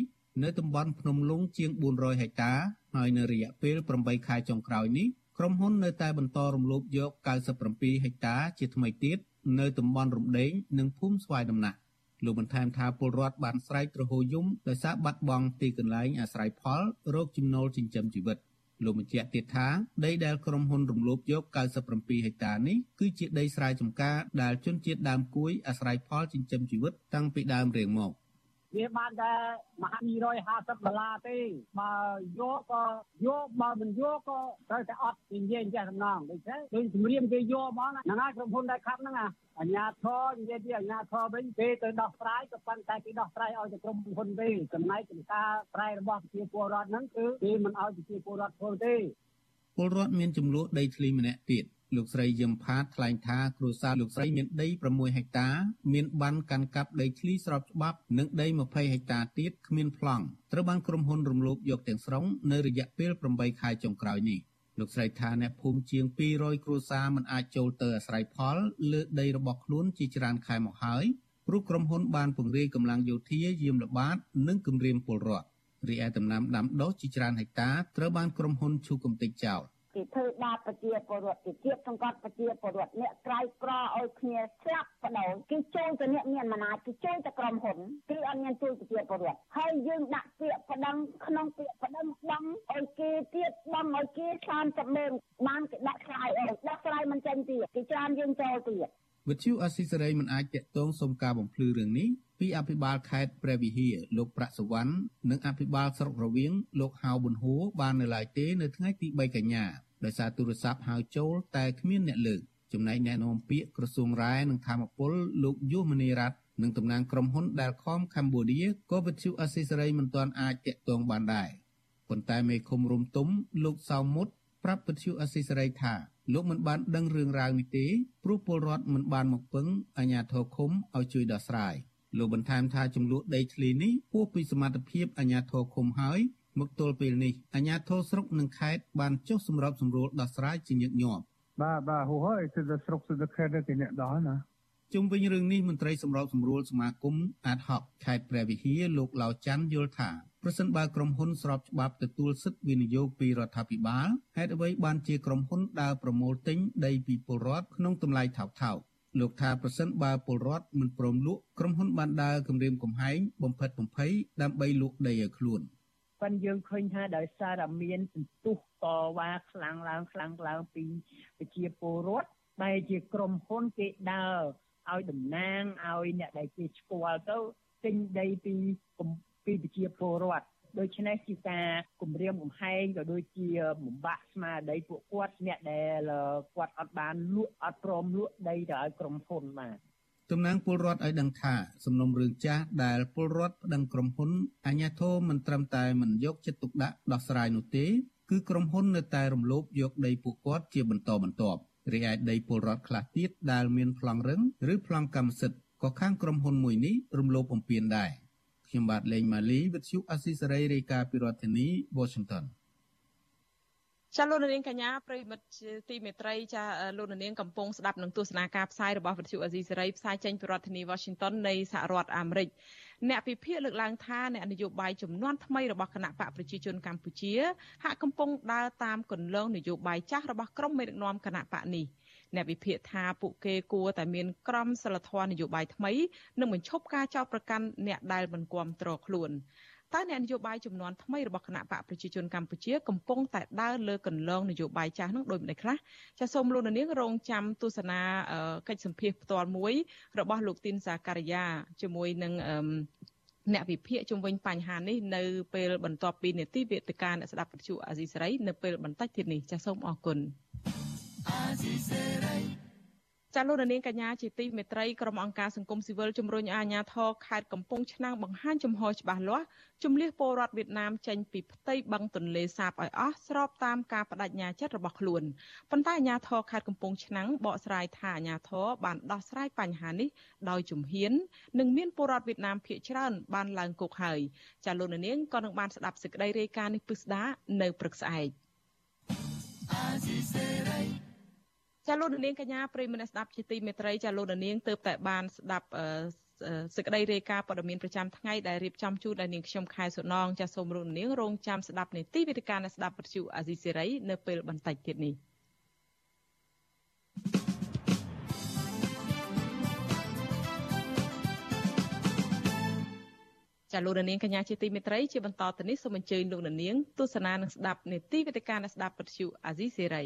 នៅតំបន់ភ្នំលុងជាង400ហិកតាហើយនៅរយៈពេល8ខែចុងក្រោយនេះក្រុមហ៊ុននៅតែបន្តរំលោភយក97ហិកតាជាថ្មីទៀតនៅតំបន់រំដេងនិងភូមិស្វាយដំណាក់ លោកបន្ថែមថាពលរដ្ឋបានស្រែកទ្រហោយំដោយសារបាត់បង់ទីកន្លែងអាស្រ័យផលរោគចំណូលចិញ្ចឹមជីវិតលោកបញ្ជាក់ទៀតថាដីដែលក្រុមហ៊ុនរំលោភយក97ហិកតានេះគឺជាដីស្រែចម្ការដែលជនជាតិដើមគួយអាស្រ័យផលចិញ្ចឹមជីវិតតាំងពីដើមរៀងមក វាបានតែមហា250ដុល្លារទេបើយកក៏យកបើមិនយកក៏ត្រូវតែអត់និយាយចេះសំណងដូចទេដូចជំរាមគេយកហ្មងហ្នឹងហើយក្រុមហ៊ុនដែលខាត់ហ្នឹងអាញាធរនិយាយពីអាញាធរវិញគេទៅដោះស្រាយក៏ប៉ុន្តែគេដោះស្រាយឲ្យតែក្រុមហ៊ុនទេចំណែកក្នុងការប្រែរបស់ប្រជាពលរដ្ឋហ្នឹងគឺគេមិនឲ្យប្រជាពលរដ្ឋធ្វើទេពលរដ្ឋមានចំនួនដីធ្លីម្នាក់ទៀត លោកស្រីយឹមផាតថ្លែងថាគ្រួសារលោកស្រីមានដី6ហិកតា មានបានកាន់កាប់ដីធ្លីស្របច្បាប់និងដី20ហិកតាទៀតគ្មានប្លង់ត្រូវបានក្រុមហ៊ុនរំលោភយកទាំងស្រុងនៅរយៈពេល8ខែចុងក្រោយនេះលោកស្រីថាអ្នកភូមិជាង200គ្រួសារមិនអាចចូលទៅអាស្រ័យផលលើដីរបស់ខ្លួនជាច្រើនខែមកហើយព្រោះក្រុមហ៊ុនបានពង្រាយកម្លាំងយោធាយាមល្បាតនិងគម្រាមពលរដ្ឋរីឯដំណាំដាំដុះជាច្រើនហិកតាត្រូវបានក្រុមហ៊ុនឈូកំទេចចោល គេធ្វើបាបប្រជាពលរដ្ឋគេជាតិសង្កត់ប្រជាពលរដ្ឋអ្នកក្រៅក្រឲ្យគ្នាស្លាប់បដូរគេចូលទៅអ្នកមានអំណាចគេចូលទៅក្រុមហ៊ុនគេអត់មានជួយប្រជាពលរដ្ឋហើយយើងដាក់ពាក្យប្តឹងក្នុងពាក្យប្តឹងបងឲ្យគេទៀតបងឲ្យគេ30ម៉ឺនបានគេដាក់ឆ្លើយអីដាក់ឆ្លើយមិនចេញទៀតគេច្រើនយើងចូលទៀតវិទ្យុអស៊ីសេរីមិនអាចតាក់ទងសុំការបំភ្លឺរឿងនេះ ពីអភិបាលខេត្តព្រះវិហារលោកប្រាក់សវណ្ណនិងអភិបាលស្រុករវៀងលោកហៅប៊ុនហួរបាននៅឡើយទេនៅថ្ងៃទី3កញ្ញាដោយសារទូរស័ព្ទហៅចូលតែគ្មានអ្នកលើកចំណែកអ្នកនាំពាក្យក្រសួងរ៉ែនិងធម្មពលលោកយុវមនីរ័ត្ននិងតំណាងក្រុមហ៊ុន Delcom Cambodia ក៏វិទ្យុអស៊ីសេរីមិនទាន់អាចតាក់ទងបានដែរប៉ុន្តែមេឃុំរុំទុំលោកសៅមុតប្រាប់វិទ្យុអស៊ីសេរីថាលោកមិនបានដឹងរឿងរ៉ាវនេះទេព្រោះពលរដ្ឋមិនបានមកពឹងអាជ្ញាធរឃុំឲ្យជួយដោះស្រាយ លោកបន្ថែមថាចំនួនដីធ្លីនេះពោះពីសមត្ថភាពអាជ្ញាធរឃុំហើយមកទល់ពេលនេះអាជ្ញាធរស្រុកនិងខេត្តបានចុះសម្របសម្រួលដោះស្រាយជាញឹកញាប់បាទបាទហូហើយគឺស្រុកគឺខេត្តគេអ្នកដោះណាជុំវិញរឿងនេះមន្ត្រីសម្របសម្រួលសមាគមអាតហុកខេត្តព្រះវិហារលោកឡាវច័ន្ទយល់ថាប្រសិនបើក្រុមហ៊ុនស្របច្បាប់ទទួលសិទ្ធិវិនិយោគពីរដ្ឋាភិបាលហេតុអ្វីបានជាក្រុមហ៊ុនដើរប្រមូលទិញដីពីពលរដ្ឋក្នុងតម្លៃថោកថោក លោកថាប្រសិនបើពលរដ្ឋមិនព្រមលក់ក្រុមហ៊ុនបានដើរគម្រាមកំហែងបំផិតបំភ័យដើម្បីលក់ដីឲ្យខ្លួនប៉ុន្តែយើងឃើញថាដោយសារតែមានសន្ទុះតវ៉ាខ្លាំងឡើងខ្លាំងឡើងពីប្រជាពលរដ្ឋដែលជាក្រុមហ៊ុនគេដើរឲ្យតំណាងឲ្យអ្នកដែលគេស្គាល់ទៅទិញដីពីពីប្រជាពលរដ្ឋ ដូច្នេះជាការគម្រាមកំហែងក៏ដូចជាបំបាក់ស្មារតីពួកគាត់អ្នកដែលគាត់អត់បានលក់អត់ព្រមលក់ដីទៅឲ្យក្រុមហ៊ុនបាទតំណាងពលរដ្ឋឲ្យដឹងថាសំណុំរឿងចាស់ដែលពលរដ្ឋប្តឹងក្រុមហ៊ុនអាញាធមមិនត្រឹមតែមិនយកចិត្តទុកដាក់ដោះស្រាយនោះទេគឺក្រុមហ៊ុននៅតែរំលោភយកដីពួកគាត់ជាបន្តបន្ទាប់រីឯដីពលរដ្ឋខ្លះទៀតដែលមានប្លង់រឹងឬប្លង់កម្មសិទ្ធិក៏ខាងក្រុមហ៊ុនមួយនេះរំលោភបំពានដែរ ខ្ញុំបាទលេងម៉ាលីវិទ្យុអស៊ីសេរីរាយការណ៍ពីរដ្ឋធានី Washington ចាលោកនាងកញ្ញាប្រិមិត្តទីមេត្រីចាលោកនាងកំពុងស្ដាប់នឹងទស្សនាការផ្សាយរបស់វិទ្យុអេស៊ីសេរីផ្សាយចេញពីរដ្ឋធានី Washington នៃសហរដ្ឋអាមេរិកអ្នកពិភាក្សាលើកឡើងថាអ្នកនយោបាយចំនួនថ្មីរបស់គណៈបកប្រជាជនកម្ពុជាហាក់កំពុងដើរតាមគន្លងនយោបាយចាស់របស់ក្រុមមេដឹកនាំគណៈបកនេះ អ្នកវិភាគថាពួកគេគួរតែមានក្រមសីលធម៌នយោបាយថ្មីនិងបញ្ឈប់ការចោទប្រកាន់អ្នកដែលមិនគាំទ្រខ្លួនតើអ្នកនយោបាយចំនួនថ្មីរបស់គណៈបកប្រជាជនកម្ពុជាកំពុងតែដើរលើកន្លងនយោបាយចាស់នោះដូចម្តេចខ្លះចាសសូមលោកនាងរងចាំទស្សនាកិច្ចសម្ភាសផ្ទាល់មួយ របស់លោកទីនសាការីយ៉ាជាមួយនឹងអ្នកវិភាគជុំវិញបញ្ហានេះនៅពេលបន្ទាប់ពីនេតិវេទិកាអ្នកស្ដាប់វិទ្យុអាស៊ីសេរីនៅពេលបន្តិចទៀតនេះចាសសូមអរគុណអាស៊ីសេរី ចាលោកនាងកញ្ញាជាទីមេត្រីក្រុមអង្គការសង្គមស៊ីវិលជំរុញអាជ្ញាធរខេត្តកំពង់ឆ្នាំងបង្ហាញចំហច្បាស់លាស់ជំលះពលរដ្ឋវៀតណាមចេញពីផ្ទៃបឹងទន្លេសាបឲ្យអស់ស្របតាមការបដិញ្ញាចិត្តរបស់ខ្លួនប៉ុន្តែអាជ្ញាធរខេត្តកំពង់ឆ្នាំងបកស្រាយថាអាជ្ញាធរបានដោះស្រាយបញ្ហានេះដោយជំហាននិងមានពលរដ្ឋវៀតណាមភាគច្រើនបានឡើងគុកហើយចាលោកនាងក៏នឹងបានស្ដាប់សេចក្តីរាយការណ៍នេះពិស្ដានៅព្រឹកស្អែកអាស៊ីសេរី ចាលោកនាងកញ្ញាប្រិយមិត្តស្ដាប់ជាទីមេត្រីចាលោកនាងទៅតែបានស្ដាប់សេចក្តីរាយការណ៍ព័ត៌មានប្រចាំថ្ងៃដែលរៀបចំជូនដល់នាងខ្ញុំខែសុណងចាសូមលោកនាងរងចាំស្ដាប់នីតិវិទ្យានៃស្ដាប់វិទ្យុអាស៊ីសេរីនៅពេលបន្តិចទៀតនេះចាលោកនាងកញ្ញាជាទីមេត្រីជាបន្តទៅនេះសូមអញ្ជើញលោកនាងទស្សនានិងស្ដាប់នេតិវេទិកាអ្នកស្ដាប់ពទ្យុអាស៊ីសេរី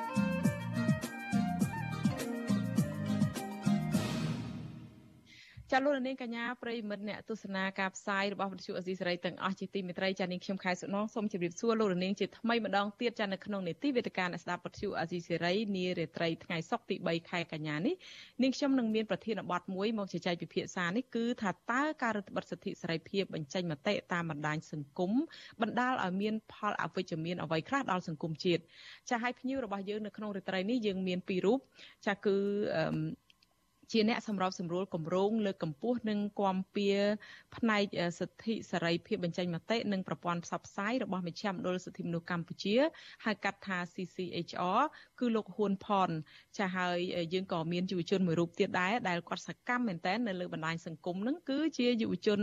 ចាលោកនាងកញ្ញាប្រិមិត្តអ្នកទស្សនាការផ្សាយរបស់វិទ្យុអេស៊ីសេរីទាំងអស់ជាទីមេត្រីចានាងខ្ញុំខែសុណងសូមជម្រាបសួរលោកនាងជាថ្មីម្ដងទៀតចានៅក្នុងនេតិវេទិកាអ្នកស្ដាប់វិទ្យុអេស៊ីសេរីនារាត្រីថ្ងៃសុក្រទី3ខែកញ្ញានេះនាងខ្ញុំនឹងមានប្រធានបទមួយមកជជែកពិភាក្សានេះគឺថាតើការរដ្ឋបတ်សិទ្ធិសេរីភាពបញ្ចេញមតិតាមបណ្ដាញសង្គមបណ្ដាលឲ្យមានផលអវិជ្ជមានអ្វីខ្លះដល់សង្គមជាតិចាឲ្យភ្ញៀវរបស់យើងនៅក្នុងរាត្រីនេះយើងមានពីររូបចាគឺ ជាអ្នកសម្របសម្រួលគម្រោងលើកកម្ពស់និងគាំពៀផ្នែកសិទ្ធិសេរីភាពបញ្ចេញមតិនិងប្រព័ន្ធផ្សព្វផ្សាយរបស់មជ្ឈមណ្ឌលសិទ្ធិមនុស្សកម្ពុជាហៅកាត់ថា CCHR គឺលោកហ៊ុនផនចាហើយយើងក៏មានយុវជនមួយរូបទៀតដែរដែលគាត់សកម្មមែនតើនៅលើបណ្ដាញសង្គមហ្នឹងគឺជាយុវជន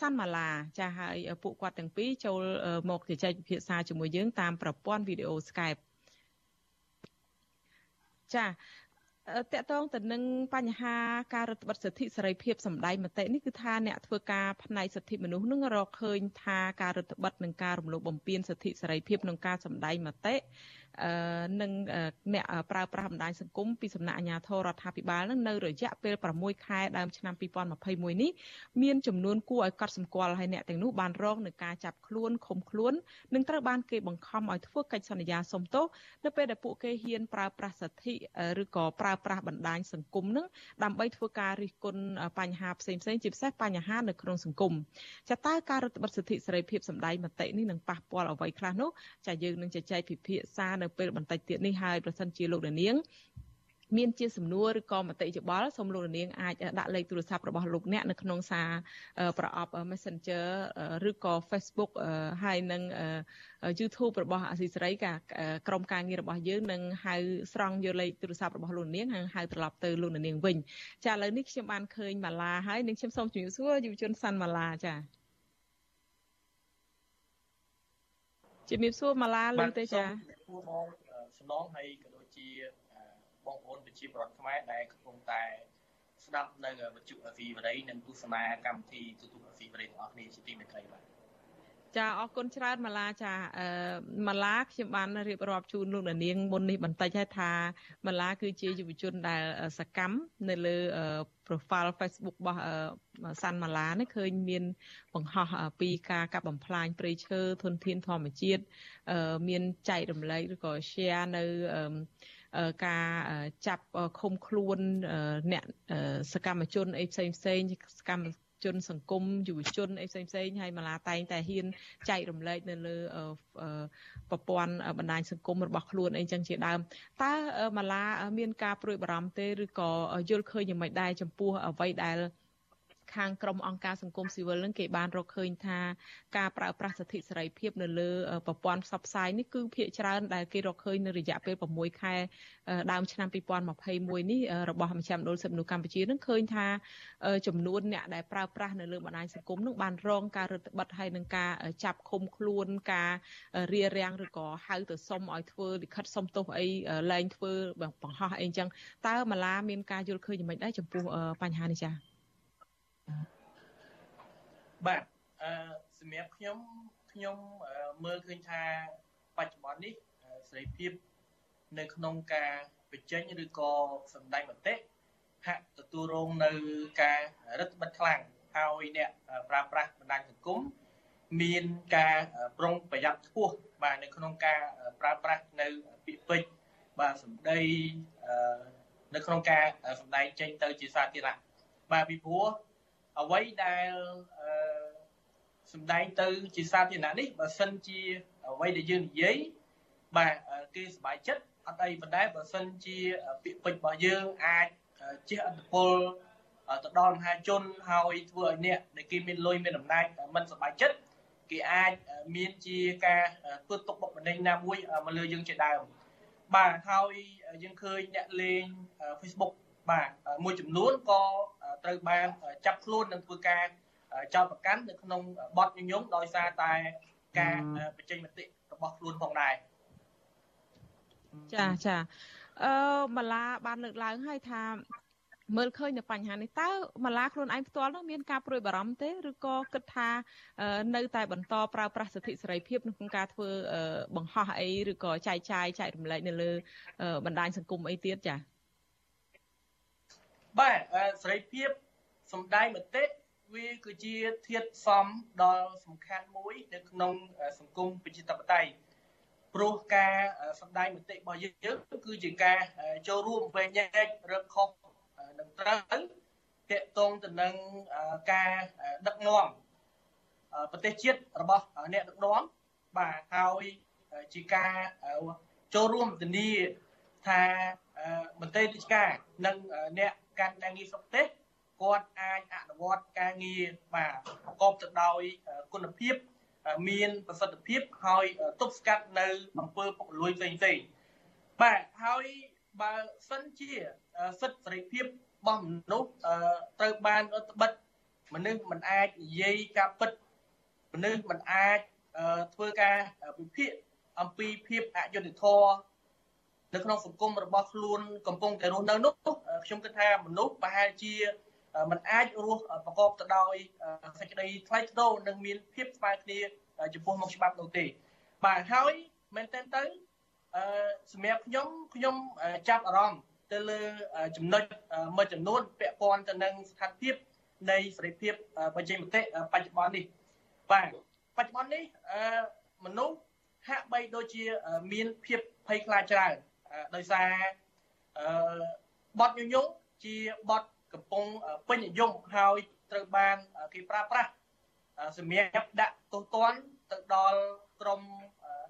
សាន់ម៉ាឡាចាហើយពួកគាត់ទាំងពីរចូលមកជជែកពិភាក្សាជាមួយយើងតាមប្រព័ន្ធវីដេអូ Skype ចា តកតងទៅនឹងបញ្ហាការរដ្ឋបတ်សិទ្ធិសេរីភាពសម្ដែងមតិនេះគឺថាអ្នកធ្វើការផ្នែកសិទ្ធិមនុស្សនឹងរកឃើញថាការរដ្ឋបတ်នឹងការរំលោភបំពានសិទ្ធិសេរីភាពក្នុងការសម្ដែងមតិនិងអ្នកប្រើប្រាស់បណ្ដាញសង្គមពីសំណាក់អាជ្ញាធររដ្ឋាភិបាលនឹងនៅរយៈពេល6ខែដើមឆ្នាំ2021នេះមានចំនួនគួរឲ្យកត់សម្គាល់ហើយអ្នកទាំងនោះបានរងនឹងការចាប់ខ្លួនឃុំខ្លួននិងត្រូវបានគេបង្ខំឲ្យធ្វើកិច្ចសន្យាសុំទោសនៅពេលដែលពួកគេហ៊ានប្រើប្រាស់សិទ្ធិឬក៏ប្រើប្រាស់បណ្ដាញសង្គមនឹងដើម្បីធ្វើការរិះគន់បញ្ហាផ្សេងៗជាពិសេសបញ្ហានៅក្នុងសង្គមចាតើការរដ្ឋបတ်សិទ្ធិសេរីភាពសម្ដែងមតិនេះនឹងប៉ះពាល់អ្វីខ្លះនោះចាយើងនឹងជជែកពិភាក្សានៅពេលបន្តិចទៀតនេះហើយប្រសិនជាលោកនាងមានជាសំណួរឬក៏មតិយោបល់សូមលោកនាងអាចដាក់លេខទូរស័ព្ទរបស់លោកអ្នកនៅក្នុងសារប្រអប់ Messenger ឬក៏ Facebook ហើយនឹង YouTube របស់អាស៊ីសេរីកាក្រុមការងាររបស់យើងនឹងហៅស្រង់យកលេខទូរស័ព្ទរបស់លោកនាងហើយហៅត្រឡប់ទៅលោកនាងវិញចាឥឡូវនេះខ្ញុំបានឃើញម៉ាឡាហើយនឹងខ្ញុំសូមជម្រាបសួរយុវជនសាន់ម៉ាឡាចាជំរាបសួរម៉ាឡាលឺទេចាសួ របងសំឡងហើយក៏ដូចជាបងប្អូនប្រជាពលរដ្ឋខ្មែរដែលកំពុងតែស្ដាប់នៅវិទ្យុអស៊ីវរីនិងទស្សនាកម្មវិធីទូទូអស៊ីវរីទាំងអស់គ្នាជាទីមេត្រីបាទ ចាអរគុណច្រើនម៉ាឡាចាអឺម៉ាឡាខ្ញុំបានរៀបរាប់ជូនលោកនាងមុននេះបន្តិចហើយថាម៉ាឡាគឺជាយុវជនដែលសកម្មនៅលើ profile Facebook របស់សាន់ម៉ាឡានេះឃើញមានបង្ហោះពីការកាប់បំផ្លាញព្រៃឈើធនធានធម្មជាតិមានចែករំលែកឬក៏ share នៅការចាប់ឃុំខ្លួនអ្នកសកម្មជនអីផ្សេងផ្សេងសកម្ម ជនសង្គមយុវជនអីផ្សេងផ្សេងហើយម៉ាឡាតែងតែហ៊ានចែករំលែកនៅលើប្រព័ន្ធបណ្ដាញសង្គមរបស់ខ្លួនអីចឹងជាដើមតើម៉ាឡាមានការព្រួយបារម្ភទេឬក៏យល់ឃើញយ៉ាងម៉េចដែរចំពោះអ្វីដែល ខាងក្រមអង្គការសង្គមស៊ីវិលនឹងគេបានរកឃើញថាការប្រើប្រាស់សិទ្ធិសេរីភាពនៅលើប្រព័ន្ធផ្សព្វផ្សាយនេះគឺភាគច្រើនដែលគេរកឃើញនៅរយៈពេល6ខែដើមឆ្នាំ2021នេះរបស់មជ្ឈមណ្ឌលសិទ្ធិមនុស្សកម្ពុជានឹងឃើញថាចំនួនអ្នកដែលប្រើប្រាស់នៅលើបណ្ដាញសង្គមនឹងបានរងការរឹតបន្តឹងហើយនឹងការចាប់ឃុំខ្លួនការរារាំងឬក៏ហៅទៅសុំឲ្យធ្វើលិខិតសុំទោសអីលែងធ្វើបង្ហោះអីចឹងតើម៉ាឡាមានការយល់ឃើញយ៉ាងម៉េចដែរចំពោះបញ្ហានេះចា៎ បាទអឺសម្រាប់ខ្ញុំខ្ញុំមើលឃើញថាបច្ចុប្បន្ននេះសេរីភាពនៅក្នុងការបញ្ចេញឬក៏សម្ដែងមតិហាក់ទទួលរងនៅការរឹតបន្តឹងខ្លាំងហើយអ្នកប្រើប្រាស់បណ្ដាញសង្គមមានការប្រុងប្រយ័ត្នខ្ពស់បាទនៅក្នុងការប្រើប្រាស់នៅពាក្យពេចន៍បាទសម្ដីនៅក្នុងការសម្ដែងចេញទៅជាសាធារណៈបាទពីព្រោះ អ្វីដែលសម្ដែងទៅជាសាធារណៈនេះបើសិនជាអ្វីដែលយើងនិយាយបាទគេសប្បាយចិត្តអត់អីប៉ុន្តែបើសិនជាពាក្យពេចន៍របស់យើងអាចជះឥទ្ធិពលទៅដល់មហាជនហើយធ្វើឲ្យអ្នកដែលគេមានលុយមានអំណាចមិនសប្បាយចិត្តគេអាចមានជាការធ្វើទុកបុកម្នេញណាមួយមកលើយើងជាដើមបាទហើយយើងឃើញអ្នកលេង Facebook បាទមួយចំនួនក៏ត្រូវបានចាប់ខ្លួននិងធ្វើការចោទប្រកាន់នៅក្នុងបទញុយងដោយសារតែការបញ្ចេញមតិរបស់ខ្លួនផងដែរចាចាអឺម្លាបានលើកឡើងហើយថាមើលឃើញនៅបញ្ហានេះតើម្លាខ្លួនឯងផ្ទាល់នោះមានការព្រួយបារម្ភទេឬក៏គិតថានៅតែបន្តប្រើប្រាស់សិទ្ធិសេរីភាពក្នុងការធ្វើបង្ហោះអីឬក៏ចែកចាយចែករំលែកនៅលើបណ្ដាញសង្គមអីទៀតចា៎ បាទសេរីភាពសំដែងមតិវាគឺជាធាតុផ្សំដ៏សំខាន់មួយនៅក្នុងសង្គមប្រជាធិបតេយ្យព្រោះការសម្ដែងមតិរបស់យើងគឺជាការចូលរួមវែងញែករកខុសនឹងត្រូវតកតងទៅនឹងការដឹកនាំប្រទេសជាតិរបស់អ្នកដឹកនាំបាទហើយជាការចូលរួមធានាថា មន្ត្រីរាជការនិងអ្នកកាន់ការងារស្រុកទេសគាត់អាចអនុវត្តការងារបាទប្រកបទៅដោយគុណភាពមានប្រសិទ្ធភាពហើយទប់ស្កាត់នៅអំពើពុករលួយផ្សេងផ្សេងបាទហើយបើសិនជាសិទ្ធិសេរីភាពរបស់មនុស្សត្រូវបានរត់បិទមនុស្សមិនអាចនិយាយការពិតមនុស្សមិនអាចធ្វើការវិភាគអំពីភាពអយុត្តិធម៌ នៅក្នុងសង្គមរបស់ខ្លួនកំពុងតែរស់នៅនោះខ្ញុំគិតថាមនុស្សប្រហែលជាมันអាចរស់ប្រកបទៅដោយសេចក្តីថ្លៃថ្នូរនិងមានភាពស្មើគ្នាចំពោះមុខច្បាប់នោះទេបាទហើយមែនតើទៅអឺសម្រាប់ខ្ញុំខ្ញុំចាប់អារម្មណ៍ទៅលើចំណុចមួយចំនួនពាក់ព័ន្ធទៅនឹងស្ថានភាពនៃសេរីភាពបញ្ចេញមតិបច្ចុប្បន្ននេះបាទបច្ចុប្បន្ននេះមនុស្សហាក់បីដូចជាមានភាពភ័យខ្លាចច្រើន ដោយសារបទញុយងជាបទកំពុងពេញនិយមហើយត្រូវបានគេប្រើប្រាស់សម្រាប់ដាក់ទោសទណ្ឌទៅដល់ក្រម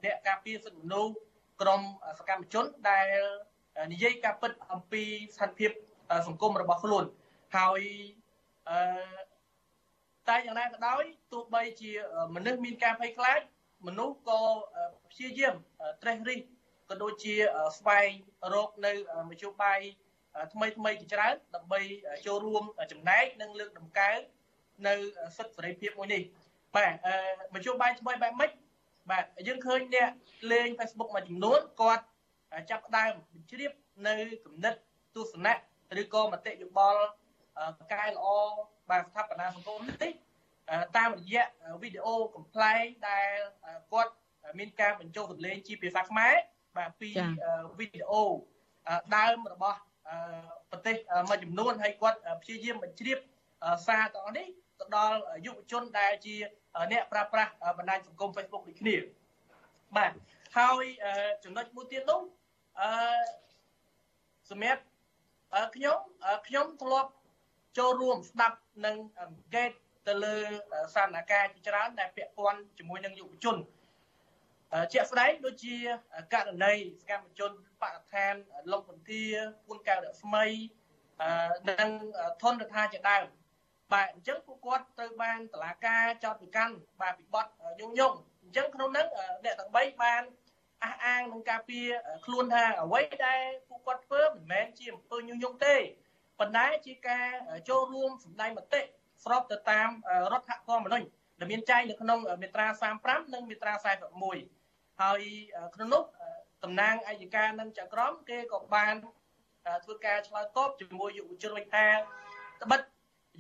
អ្នកការពារសិទ្ធិមនុស្សក្រមសកម្មជនដែលនិយាយការពិតអំពីស្ថានភាពសង្គមរបស់ខ្លួនហើយអឺតែយ៉ាងណាក៏ដោយទោះបីជាមនុស្សមានការភ័យខ្លាចមនុស្សក៏ព្យាយាមត្រេះរិះ ក៏ដូចជាស្វែងរកនៅមធ្យោបាយថ្មីថ្មីជាច្រើនដើម្បីចូលរួមចំណែកនិងលើកតម្កើងនៅសិទ្ធិសេរីភាពមួយនេះបាទមធ្យោបាយថ្មីបែបម៉េចបាទយើងឃើញអ្នកលេង Facebook មួយចំនួនគាត់ចាប់ផ្ដើមបញ្ជ្រាបនៅគំនិតទស្សនៈឬក៏មតិយោបល់កែល្អបាទស្ថាបនាសង្គមនេះតាមរយៈវីដេអូកំ pl ែងដែលគាត់មានការបញ្ចូលសម្លេងជាភាសាខ្មែរ បាទពីវីដេអូដើមរបស់ប្រទេសមួយចំនួនហើយគាត់ព្យាយាមបញ្ជ្រាបសារទាំងនេះទៅដល់យុវជនដែលជាអ្នកប្រើប្រាស់បណ្ដាញសង្គម Facebook ដូចគ្នាបាទហើយចំណុចមួយទៀតនោះអឺសម្រាប់ខ្ញុំខ្ញុំធ្លាប់ចូលរួមស្ដាប់នឹងអង្កេតទៅលើសានការជាច្រើនដែលពាក់ព័ន្ធជាមួយនឹងយុវជន ជាក់ស្ដែងដូចជាករណីសកម្មជនបរិស្ថានលំពន្ធាពួនកៅរស្មីនិងធនរដ្ឋាជាដើមបាទអញ្ចឹងពួកគាត់ត្រូវបានតឡាការចោទប្រកាន់បាទពីបទញុងញងអញ្ចឹងក្នុងនោះអ្នកទាំង3បានអះអាងនឹងការពារខ្លួនថាអ្វីដែលពួកគាត់ធ្វើមិនមែនជាអំពើញុះញង់ទេប៉ុន្តែជាការចូលរួមសម្ដែងមតិស្របទៅតាមរដ្ឋធម្មនុញ្ញដែលមានចែងនៅក្នុងមាត្រា35និងមាត្រា41 ហើយក្នុងនោះតំណាងអัยការនិងចក្រមគេក៏បានធ្វើការឆ្លើយតបជាមួយយុវជនវិញថាត្បិត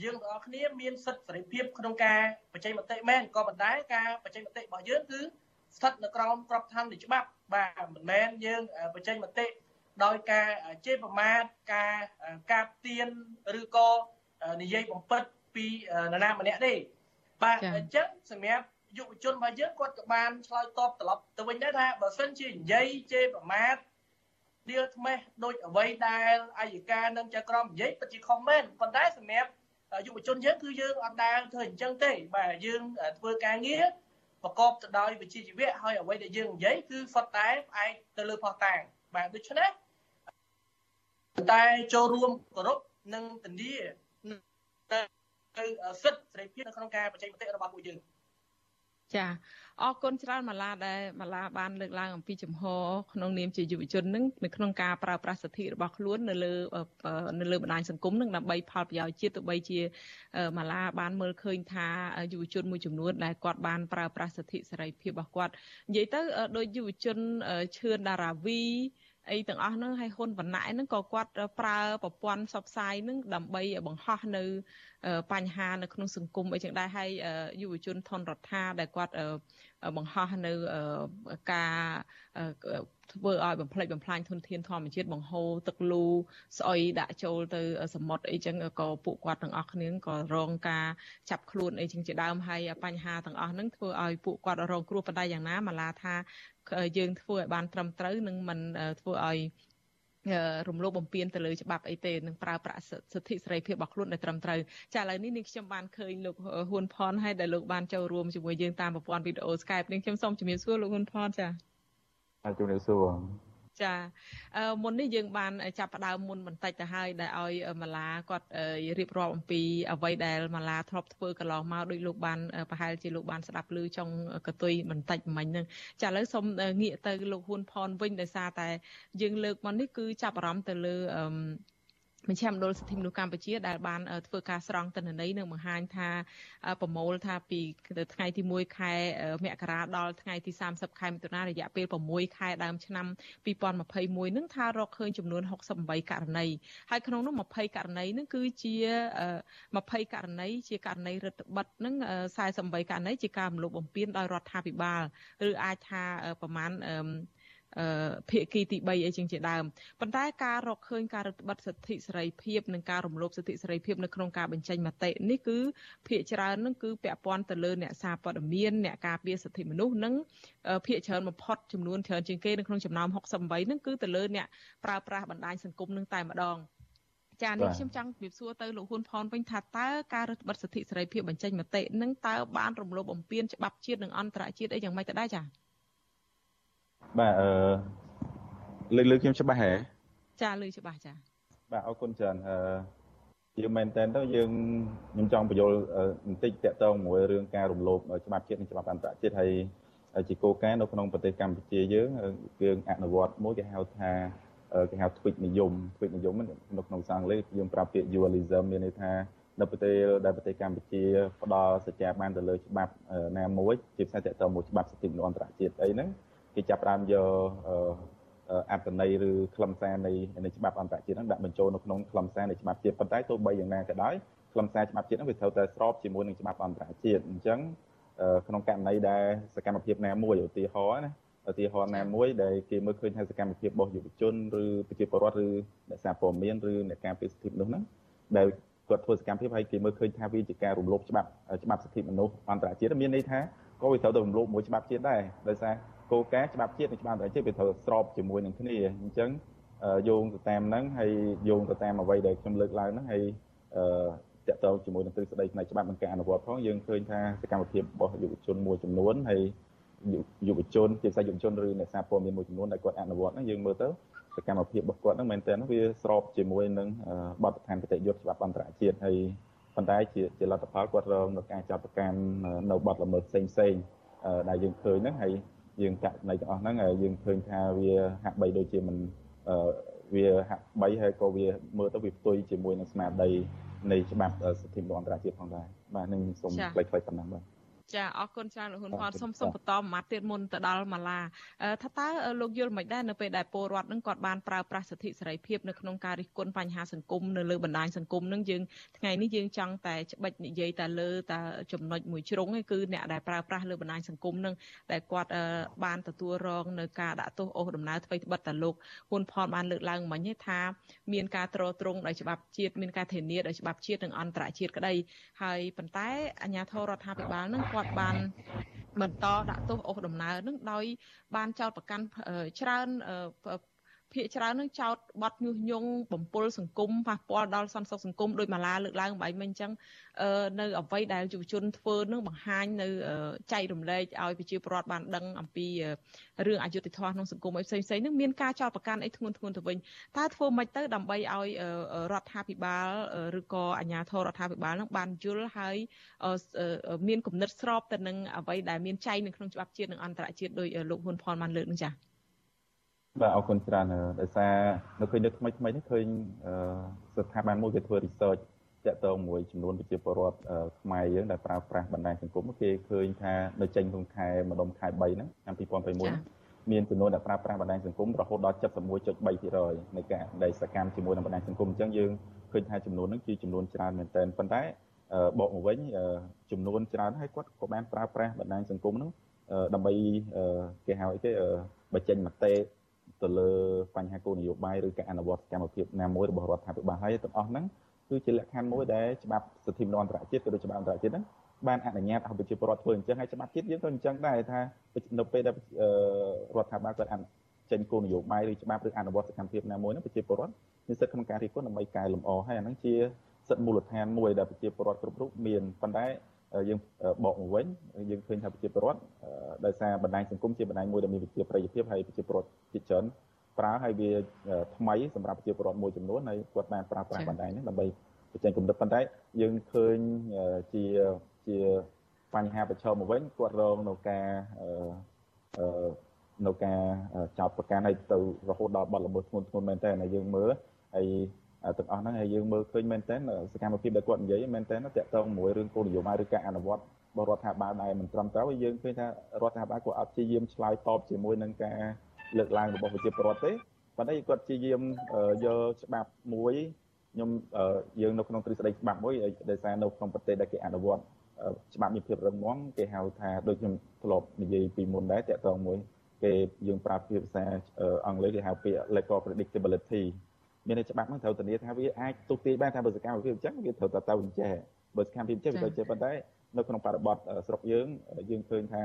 យើងទាំងអស់គ្នាមានសិទ្ធិសេរីភាពក្នុងការបញ្ចេញមតិមែនក៏ប៉ុន្តែការបញ្ចេញមតិរបស់យើងគឺស្ថិតនៅក្រោមក្របខ័ណ្ឌនៃច្បាប់បាទមិនមែនយើងបញ្ចេញមតិដោយការជេរប្រមាថការកាប់ទៀនឬក៏និយាយបំពិតពីនរណាម្នាក់ទេបាទអញ្ចឹងសម្រាប់ យុវជនរបស់យើងគាត់ក៏បានឆ្លើយតបត្រឡប់ទៅវិញដែរថាបើសិនជានិយាយជេរប្រមាថដៀលថ្មេះដូចអ្វីដែលអាយកានិងចក្រមនិយាយពិតជាខុសមែនប៉ុន្តែសម្រាប់យុវជនយើងគឺយើងអត់ដែលធ្វើអញ្ចឹងទេបាទយើងធ្វើការងារប្រកបទៅដោយវិជ្ជាជីវៈហើយអ្វីដែលយើងនិយាយគឺសុទ្ធតែផ្អែកទៅលើផុសតាងបាទដូច្នេះតែចូលរួមគោរពនិងធានាទៅសិទ្ធិសេរីភាពនៅក្នុងការបញ្ចេញមតិរបស់ពួកយើង ចាអរគុណច្រើនម៉ាឡាដែលម៉ាឡាបានលើកឡើងអំពីចំហក្នុងនាមជាយុវជននឹងនៅក្នុងការប្រើប្រាស់សិទ្ធិរបស់ខ្លួននៅលើនៅលើបណ្ដាញសង្គមនឹងដើម្បីផលប្រយោជន៍ជាតិទោះបីជាម៉ាឡាបានមើលឃើញថាយុវជនមួយចំនួនដែលគាត់បានប្រើប្រាស់សិទ្ធិសេរីភាពរបស់គាត់និយាយទៅដោយយុវជនឈឿនដារាវីអីទាំងអស់ហ្នឹងហើយហ៊ុនវណ្ណៈហ្នឹងក៏គាត់ប្រើប្រព័ន្ធផ្សព្វផ្សាយហ្នឹងដើម្បីបង្ហោះនៅ បញ្ហានៅក្នុងសង្គមអីចឹងដែរហើយយុវជនថនរដ្ឋាដែលគាត់បង្ហោះនៅការធ្វើឲ្យបំផ្លិចបំផ្លាញធនធានធម្មជាតិបង្ហូរទឹកលូស្អុយដាក់ចូលទៅសមុទ្រអីចឹងក៏ពួកគាត់ទាំងអស់គ្នាក៏រងការចាប់ខ្លួនអីចឹងជាដើមហើយបញ្ហាទាំងអស់ហ្នឹងធ្វើឲ្យពួកគាត់រងគ្រោះបណ្ដាយ៉ាងណាម៉ាឡាថាយើងធ្វើឲ្យបានត្រឹមត្រូវនិងមិនធ្វើឲ្យ រំលោភបំពានទៅលើច្បាប់អីទេនឹងប្រើប្រាស់សិទ្ធិសេរីភាពរបស់ខ្លួនដែលត្រឹមត្រូវចាឥឡូវនេះនាងខ្ញុំបានឃើញលោកហ៊ុនផនហើយដែលលោកបានចូលរួមជាមួយយើងតាមប្រព័ន្ធវីដេអូ Skype នាងខ្ញុំសូមជំរាបសួរលោកហ៊ុនផនចាជំរាបសួរ ចាមុននេះយើងបានចាប់ផ្ដើមមុនបន្តិចទៅហើយដែលឲ្យម៉ាឡាគាត់រៀបរាប់អំពីអ្វីដែលម៉ាឡាធ្លាប់ធ្វើកន្លងមកដោយលោកបានប្រហែលជាលោកបានស្ដាប់ឮចុងកតុយបន្តិចមិញហ្នឹងចាឥឡូវសូមងាកទៅលោកហ៊ុនផនវិញដោយសារតែយើងលើកមកនេះគឺចាប់អារម្មណ៍ទៅលើ មជ្ឈមណ្ឌលសិទ្ធិមនុស្សកម្ពុជាដែលបានធ្វើការស្រង់ទិន្នន័យនិងបង្ហាញថាប្រមូលថាពីថ្ងៃទី1ខែមករាដល់ថ្ងៃទី30ខែមិថុនារយៈពេល6ខែដើមឆ្នាំ2021នឹងថារកឃើញចំនួន68ករណីហើយក្នុងនោះ20ករណីនឹងគឺជា20ករណីជាករណីរដ្ឋបិទនឹង48ករណីជាការរំលោភបំពានដោយរដ្ឋាភិបាលឬអាចថាប្រមាណ ភាគីទី3អីចឹងជាដើមប៉ុន្តែការរកឃើញការរឹតបន្តឹងសិទ្ធិសេរីភាពនិងការរំលោភសិទ្ធិសេរីភាពនៅក្នុងការបញ្ចេញមតិនេះគឺភាគច្រើននឹងគឺពាក់ព័ន្ធទៅលើអ្នកសារព័ត៌មានអ្នកការពារសិទ្ធិមនុស្សនិងភាគច្រើនបំផុតចំនួនច្រើនជាងគេនៅក្នុងចំណោម68នឹងគឺទៅលើអ្នកប្រើប្រាស់បណ្ដាញសង្គមនឹងតែម្ដងចានេះខ្ញុំចង់ជម្រាបសួរទៅលោកហ៊ុនផនវិញថាតើការរឹតបន្តឹងសិទ្ធិសេរីភាពបញ្ចេញមតិនឹងតើបានរំលោភបំពានច្បាប់ជាតិនិងអន្តរជាតិអីយ៉ាងម៉េចទៅដែរចា បាទអឺលើកលើកខ្ញុំច្បាស់ហ៎ចាលើច្បាស់ចាបាទអរគុណច្រើនអឺយើងមែនតើទៅយើងខ្ញុំចង់បញ្យល់បន្តិចតកតងមួយរឿងការរំលោភច្បាប់ជាតិនិងច្បាប់អន្តរជាតិហើយជាគោលការណ៍នៅក្នុងប្រទេសកម្ពុជាយើងយើងអនុវត្តមួយគេហៅថាគេហៅ tweak និយម tweak និយមនៅក្នុងសាសអង់គ្លេសយើងប្រាប់ពាក្យ dualism មានន័យថានៅប្រទេសដែលប្រទេសកម្ពុជាផ្ដល់សច្ចាប័នទៅលើច្បាប់ណាមួយជាពិសេសតកតងមួយច្បាប់សិទ្ធិមនុស្សអន្តរជាតិអីហ្នឹង គេចាប់ផ្ដើមយកអត្តន័យឬខ្លឹមសារនៃនៃច្បាប់អន្តរជាតិហ្នឹងដាក់បញ្ចូលនៅក្នុងខ្លឹមសារនៃច្បាប់ជាតិប៉ុន្តែទោះបីយ៉ាងណាក៏ដោយខ្លឹមសារច្បាប់ជាតិហ្នឹងវាត្រូវតែស្របជាមួយនឹងច្បាប់អន្តរជាតិអញ្ចឹងក្នុងករណីដែលសកម្មភាពណាមួយឧទាហរណ៍ណាឧទាហរណ៍ណាមួយដែលគេមើលឃើញថាសកម្មភាពរបស់យុវជនឬប្រជាពលរដ្ឋឬអ្នកសារព័ត៌មានឬអ្នកការពារសិទ្ធិមនុស្សហ្នឹងដែលគាត់ធ្វើសកម្មភាពហើយគេមើលឃើញថាវាជាការរំលោភច្បាប់ច្បាប់សិទ្ធិមនុស្សអន្តរជាតិមានន័យថាក៏វាត្រូវតែរំលោភមួយច្បាប់ជាតិដែរដោយសារ គោលការណ៍ច្បាប់ជាតិនិងច្បាប់អន្តរជាតិវាត្រូវស្របជាមួយនឹងគ្នាអញ្ចឹងយោងទៅតាមហ្នឹងហើយយោងទៅតាមអ្វីដែលខ្ញុំលើកឡើងហ្នឹងហើយអឺតកតងជាមួយនឹងទ្រឹស្ដីផ្នែកច្បាប់និងការអនុវត្តផងយើងឃើញថាសកម្មភាពរបស់យុវជនមួយចំនួនហើយយុវជនជាពិសេសយុវជនឬអ្នកសារព័ត៌មានមួយចំនួនដែលគាត់អនុវត្តហ្នឹងយើងមើលទៅសកម្មភាពរបស់គាត់ហ្នឹងមែនតើវាស្របជាមួយនឹងបទដ្ឋានគតិយុត្តច្បាប់អន្តរជាតិហើយប៉ុន្តែជាជាលទ្ធផលគាត់រងនឹងការចាប់ប្រកាន់នៅបទល្មើសផ្សេងផ្សេងដែលយើងឃើញហ្នឹងហើយ យើងចាក់នៃទាំងអស់ហ្នឹងយើងឃើញថាវាហាក់បីដូចជាមិនវាហាក់បីហើយក៏វាមើលទៅវាផ្ទុយជាមួយនឹងស្មារតីនៃច្បាប់សិទ្ធិមនុស្សអន្តរជាតិផងដែរបាទនឹងសូមផ្លេចផ្លេចប៉ុណ្ណឹងបាទ ចាអរគុណច្រើនលោកហ៊ុនផនសូមសូមបន្តមួយម៉ាត់ទៀតមុនទៅដល់ម៉ាឡាថាតើលោកយល់មិនដែរនៅពេលដែលពលរដ្ឋនឹងគាត់បានប្រើប្រាស់សិទ្ធិសេរីភាពនៅក្នុងការរិះគន់បញ្ហាសង្គមនៅលើបណ្ដាញសង្គមនឹងយើងថ្ងៃនេះយើងចង់តែច្បិចនិយាយតែលើតែចំណុចមួយជ្រុងឯគឺអ្នកដែលប្រើប្រាស់លើបណ្ដាញសង្គមនឹងដែលគាត់បានទទួលរងនៅការដាក់ទោសអូសដំណើរអ្វីត្បិតតែលោកហ៊ុនផនបានលើកឡើងមិញថាមានការត្រត្រង់ដោយច្បាប់ជាតិមានការធានាដោយច្បាប់ជាតិនិងអន្តរជាតិក្តីហើយប៉ុន្តែអាជ្ញាធររដ្ឋាភិបាលនឹងគាត់គាត់បានបន្តដាក់ទោសអូសដំណើរនឹងដោយបានចោទប្រកាន់ច្រើន ភាគច្រើននឹងចោតបត់ញុះញង់បំពុលសង្គមប៉ះពាល់ដល់សន្តិសុខសង្គមដោយម៉ាឡាលើកឡើងបាយមិញអញ្ចឹងនៅអ្វីដែលយុវជនធ្វើនឹងបង្ហាញនៅចែករំលែកឲ្យប្រជាពលរដ្ឋបានដឹងអំពីរឿងអយុត្តិធម៌ក្នុងសង្គមអីផ្សេងផ្សេងនឹងមានការចោទប្រកាន់អីធ្ងន់ធ្ងរទៅវិញតើធ្វើម៉េចទៅដើម្បីឲ្យរដ្ឋាភិបាលឬក៏អាជ្ញាធររដ្ឋាភិបាលនឹងបានយល់ហើយមានគំនិតស្របទៅនឹងអ្វីដែលមានចែងនៅក្នុងច្បាប់ជាតិនិងអន្តរជាតិដោយលោកហ៊ុនផនបានលើកនឹងចា៎ បាទអរគុណច្រើនដោយសារនៅឃើញនៅថ្មីថ្មីនេះឃើញស្ថាប័នមួយគេធ្វើ research តាក់ទងមួយចំនួនប្រជាពលរដ្ឋខ្មែរយើងដែលប្រើប្រាស់បណ្ដាញសង្គមគេឃើញថានៅចេញក្នុងខែម្ដុំខែ3ហ្នឹងឆ្នាំ2021មានចំនួនដែលប្រើប្រាស់បណ្ដាញសង្គមរហូតដល់71.3%នៃការដែលសកម្មជាមួយនឹងបណ្ដាញសង្គមអញ្ចឹងយើងឃើញថាចំនួនហ្នឹងជាចំនួនច្រើនមែនទែនប៉ុន្តែបកមកវិញចំនួនច្រើនហើយគាត់ក៏បានប្រើប្រាស់បណ្ដាញសង្គមហ្នឹងដើម្បីគេហៅអីគេបញ្ចេញមតិ ទៅលើបញ្ហាគោលនយោបាយឬការអនុវត្តសកម្មភាពណាមួយរបស់រដ្ឋាភិបាលហើយទាំងអស់ហ្នឹងគឺជាលក្ខខណ្ឌមួយដែលច្បាប់សិទ្ធិមនុស្សអន្តរជាតិក៏ដូចច្បាប់អន្តរជាតិហ្នឹងបានអនុញ្ញាតឲ្យប្រជាពលរដ្ឋធ្វើអញ្ចឹងហើយច្បាប់ជាតិយើងក៏អញ្ចឹងដែរថានៅពេលដែលរដ្ឋាភិបាលគាត់អនុចេញគោលនយោបាយឬច្បាប់ឬអនុវត្តសកម្មភាពណាមួយហ្នឹងប្រជាពលរដ្ឋមានសិទ្ធិក្នុងការរិះគន់ដើម្បីកែលម្អហើយអាហ្នឹងជាសិទ្ធិមូលដ្ឋានមួយដែលប្រជាពលរដ្ឋគ្រប់រូបមានប៉ុន្តែ យើងបកមកវិញយើងឃើញថាប្រជាពលរដ្ឋដោយសារបណ្ដាញសង្គមជាបណ្ដាញមួយដែលមានវិជាប្រយោជន៍ហើយប្រជាពលរដ្ឋជាច្រើនប្រើហើយវាថ្មីសម្រាប់ប្រជាពលរដ្ឋមួយចំនួនហើយគាត់បានប្រើប្រាស់បណ្ដាញនេះដើម្បីបញ្ចេញគំនិតប៉ុន្តែយើងឃើញជាជាបញ្ហាប្រឈមមកវិញគាត់រងនៅការអឺនៅការចោទប្រកាន់ឲ្យទៅរហូតដល់បាត់ល្មើសធ្ងន់ធ្ងរមែនតើហើយយើងមើលហើយ ទាំងអស់ហ្នឹងហើយយើងមើលឃើញមែនតើសកម្មភាពដែលគាត់និយាយមែនតើតកតងមួយរឿងគោលនយោបាយឬការអនុវត្តរបស់រដ្ឋាភិបាលដែលមិនត្រឹមត្រូវយើងឃើញថារដ្ឋាភិបាលគាត់អត់ព្យាយាមឆ្លើយតបជាមួយនឹងការលើកឡើងរបស់ប្រជាពលរដ្ឋទេប៉ុន្តែគាត់ព្យាយាមយកច្បាប់មួយខ្ញុំយើងនៅក្នុងទ្រឹស្ដីច្បាប់មួយដែលសារនៅក្នុងប្រទេសដែលគេអនុវត្តច្បាប់មានភាពរឹងមាំគេហៅថាដូចខ្ញុំធ្លាប់និយាយពីមុនដែរតកតងមួយគេយើងប្រើភាសាអង់គ្លេសគេហៅពាក្យ legal predictability មានន័យច្បាប់ហ្នឹងត្រូវធានាថាវាអាចទុទាយបានថាបើសកម្មភាពអញ្ចឹងវាត្រូវតែទៅអញ្ចេះបើសកម្មភាពអញ្ចឹងវាទៅចេះប៉ុន្តែនៅក្នុងបរិបទស្រុកយើងយើងឃើញថា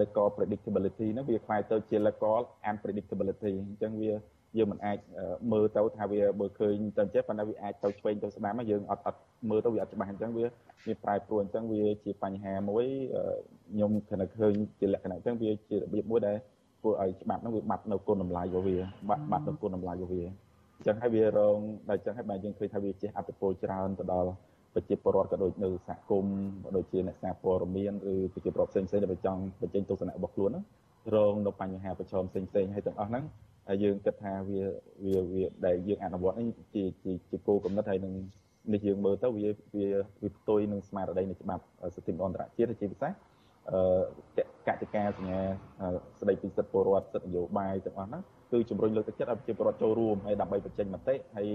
legal predictability ហ្នឹងវាខ្លាយទៅជា legal unpredictability អញ្ចឹងវាយើងមិនអាចមើលទៅថាវាបើឃើញទៅចេះប៉ុន្តែវាអាចទៅឆ្វេងទៅស្ដាំយើងអត់អត់មើលទៅវាអត់ច្បាស់អញ្ចឹងវាមានប្រែប្រួលអញ្ចឹងវាជាបញ្ហាមួយខ្ញុំគិតឃើញជាលក្ខណៈអញ្ចឹងវាជារបៀបមួយដែលធ្វើឲ្យច្បាប់ហ្នឹងវាបាត់នៅគុណតម្លៃរបស់វាបាត់បាត់នៅគុណតម្លៃរបស់វាអញ្ចឹងហើយវារងតែអញ្ចឹងហើយបាទយើងឃើញថាវាជះអត្តពលច្រើនទៅដល់ប្រជាពលរដ្ឋក៏ដូចនៅសហគមន៍ក៏ដូចជាអ្នកសារព័ត៌មានឬប្រជាពលរដ្ឋផ្សេងៗដែលចង់បញ្ចេញទស្សនៈរបស់ខ្លួនហ្នឹងរងនៅបញ្ហាប្រឈមផ្សេងផ្សេងហើយទាំងអស់ហ្នឹងហើយយើងគិតថាវាវាវាដែលយើងអនុវត្តនេះជាជាជាគោលកំណត់ហើយនឹងនេះយើងមើលទៅវាវាវាផ្ទុយនឹងស្មារតីនៃច្បាប់សិទ្ធិអន្តរជាតិជាពិសេសអឺកតិកាសញ្ញាស្ដីពីសិទ្ធិពលរដ្ឋសិទ្ធិនយោបាយទាំងអស់ហ្នឹង គឺជំរុញលើកទឹកចិត្តឲ្យប្រជាពលរដ្ឋចូលរួមហើយដើម្បីបញ្ចេញមតិហើយ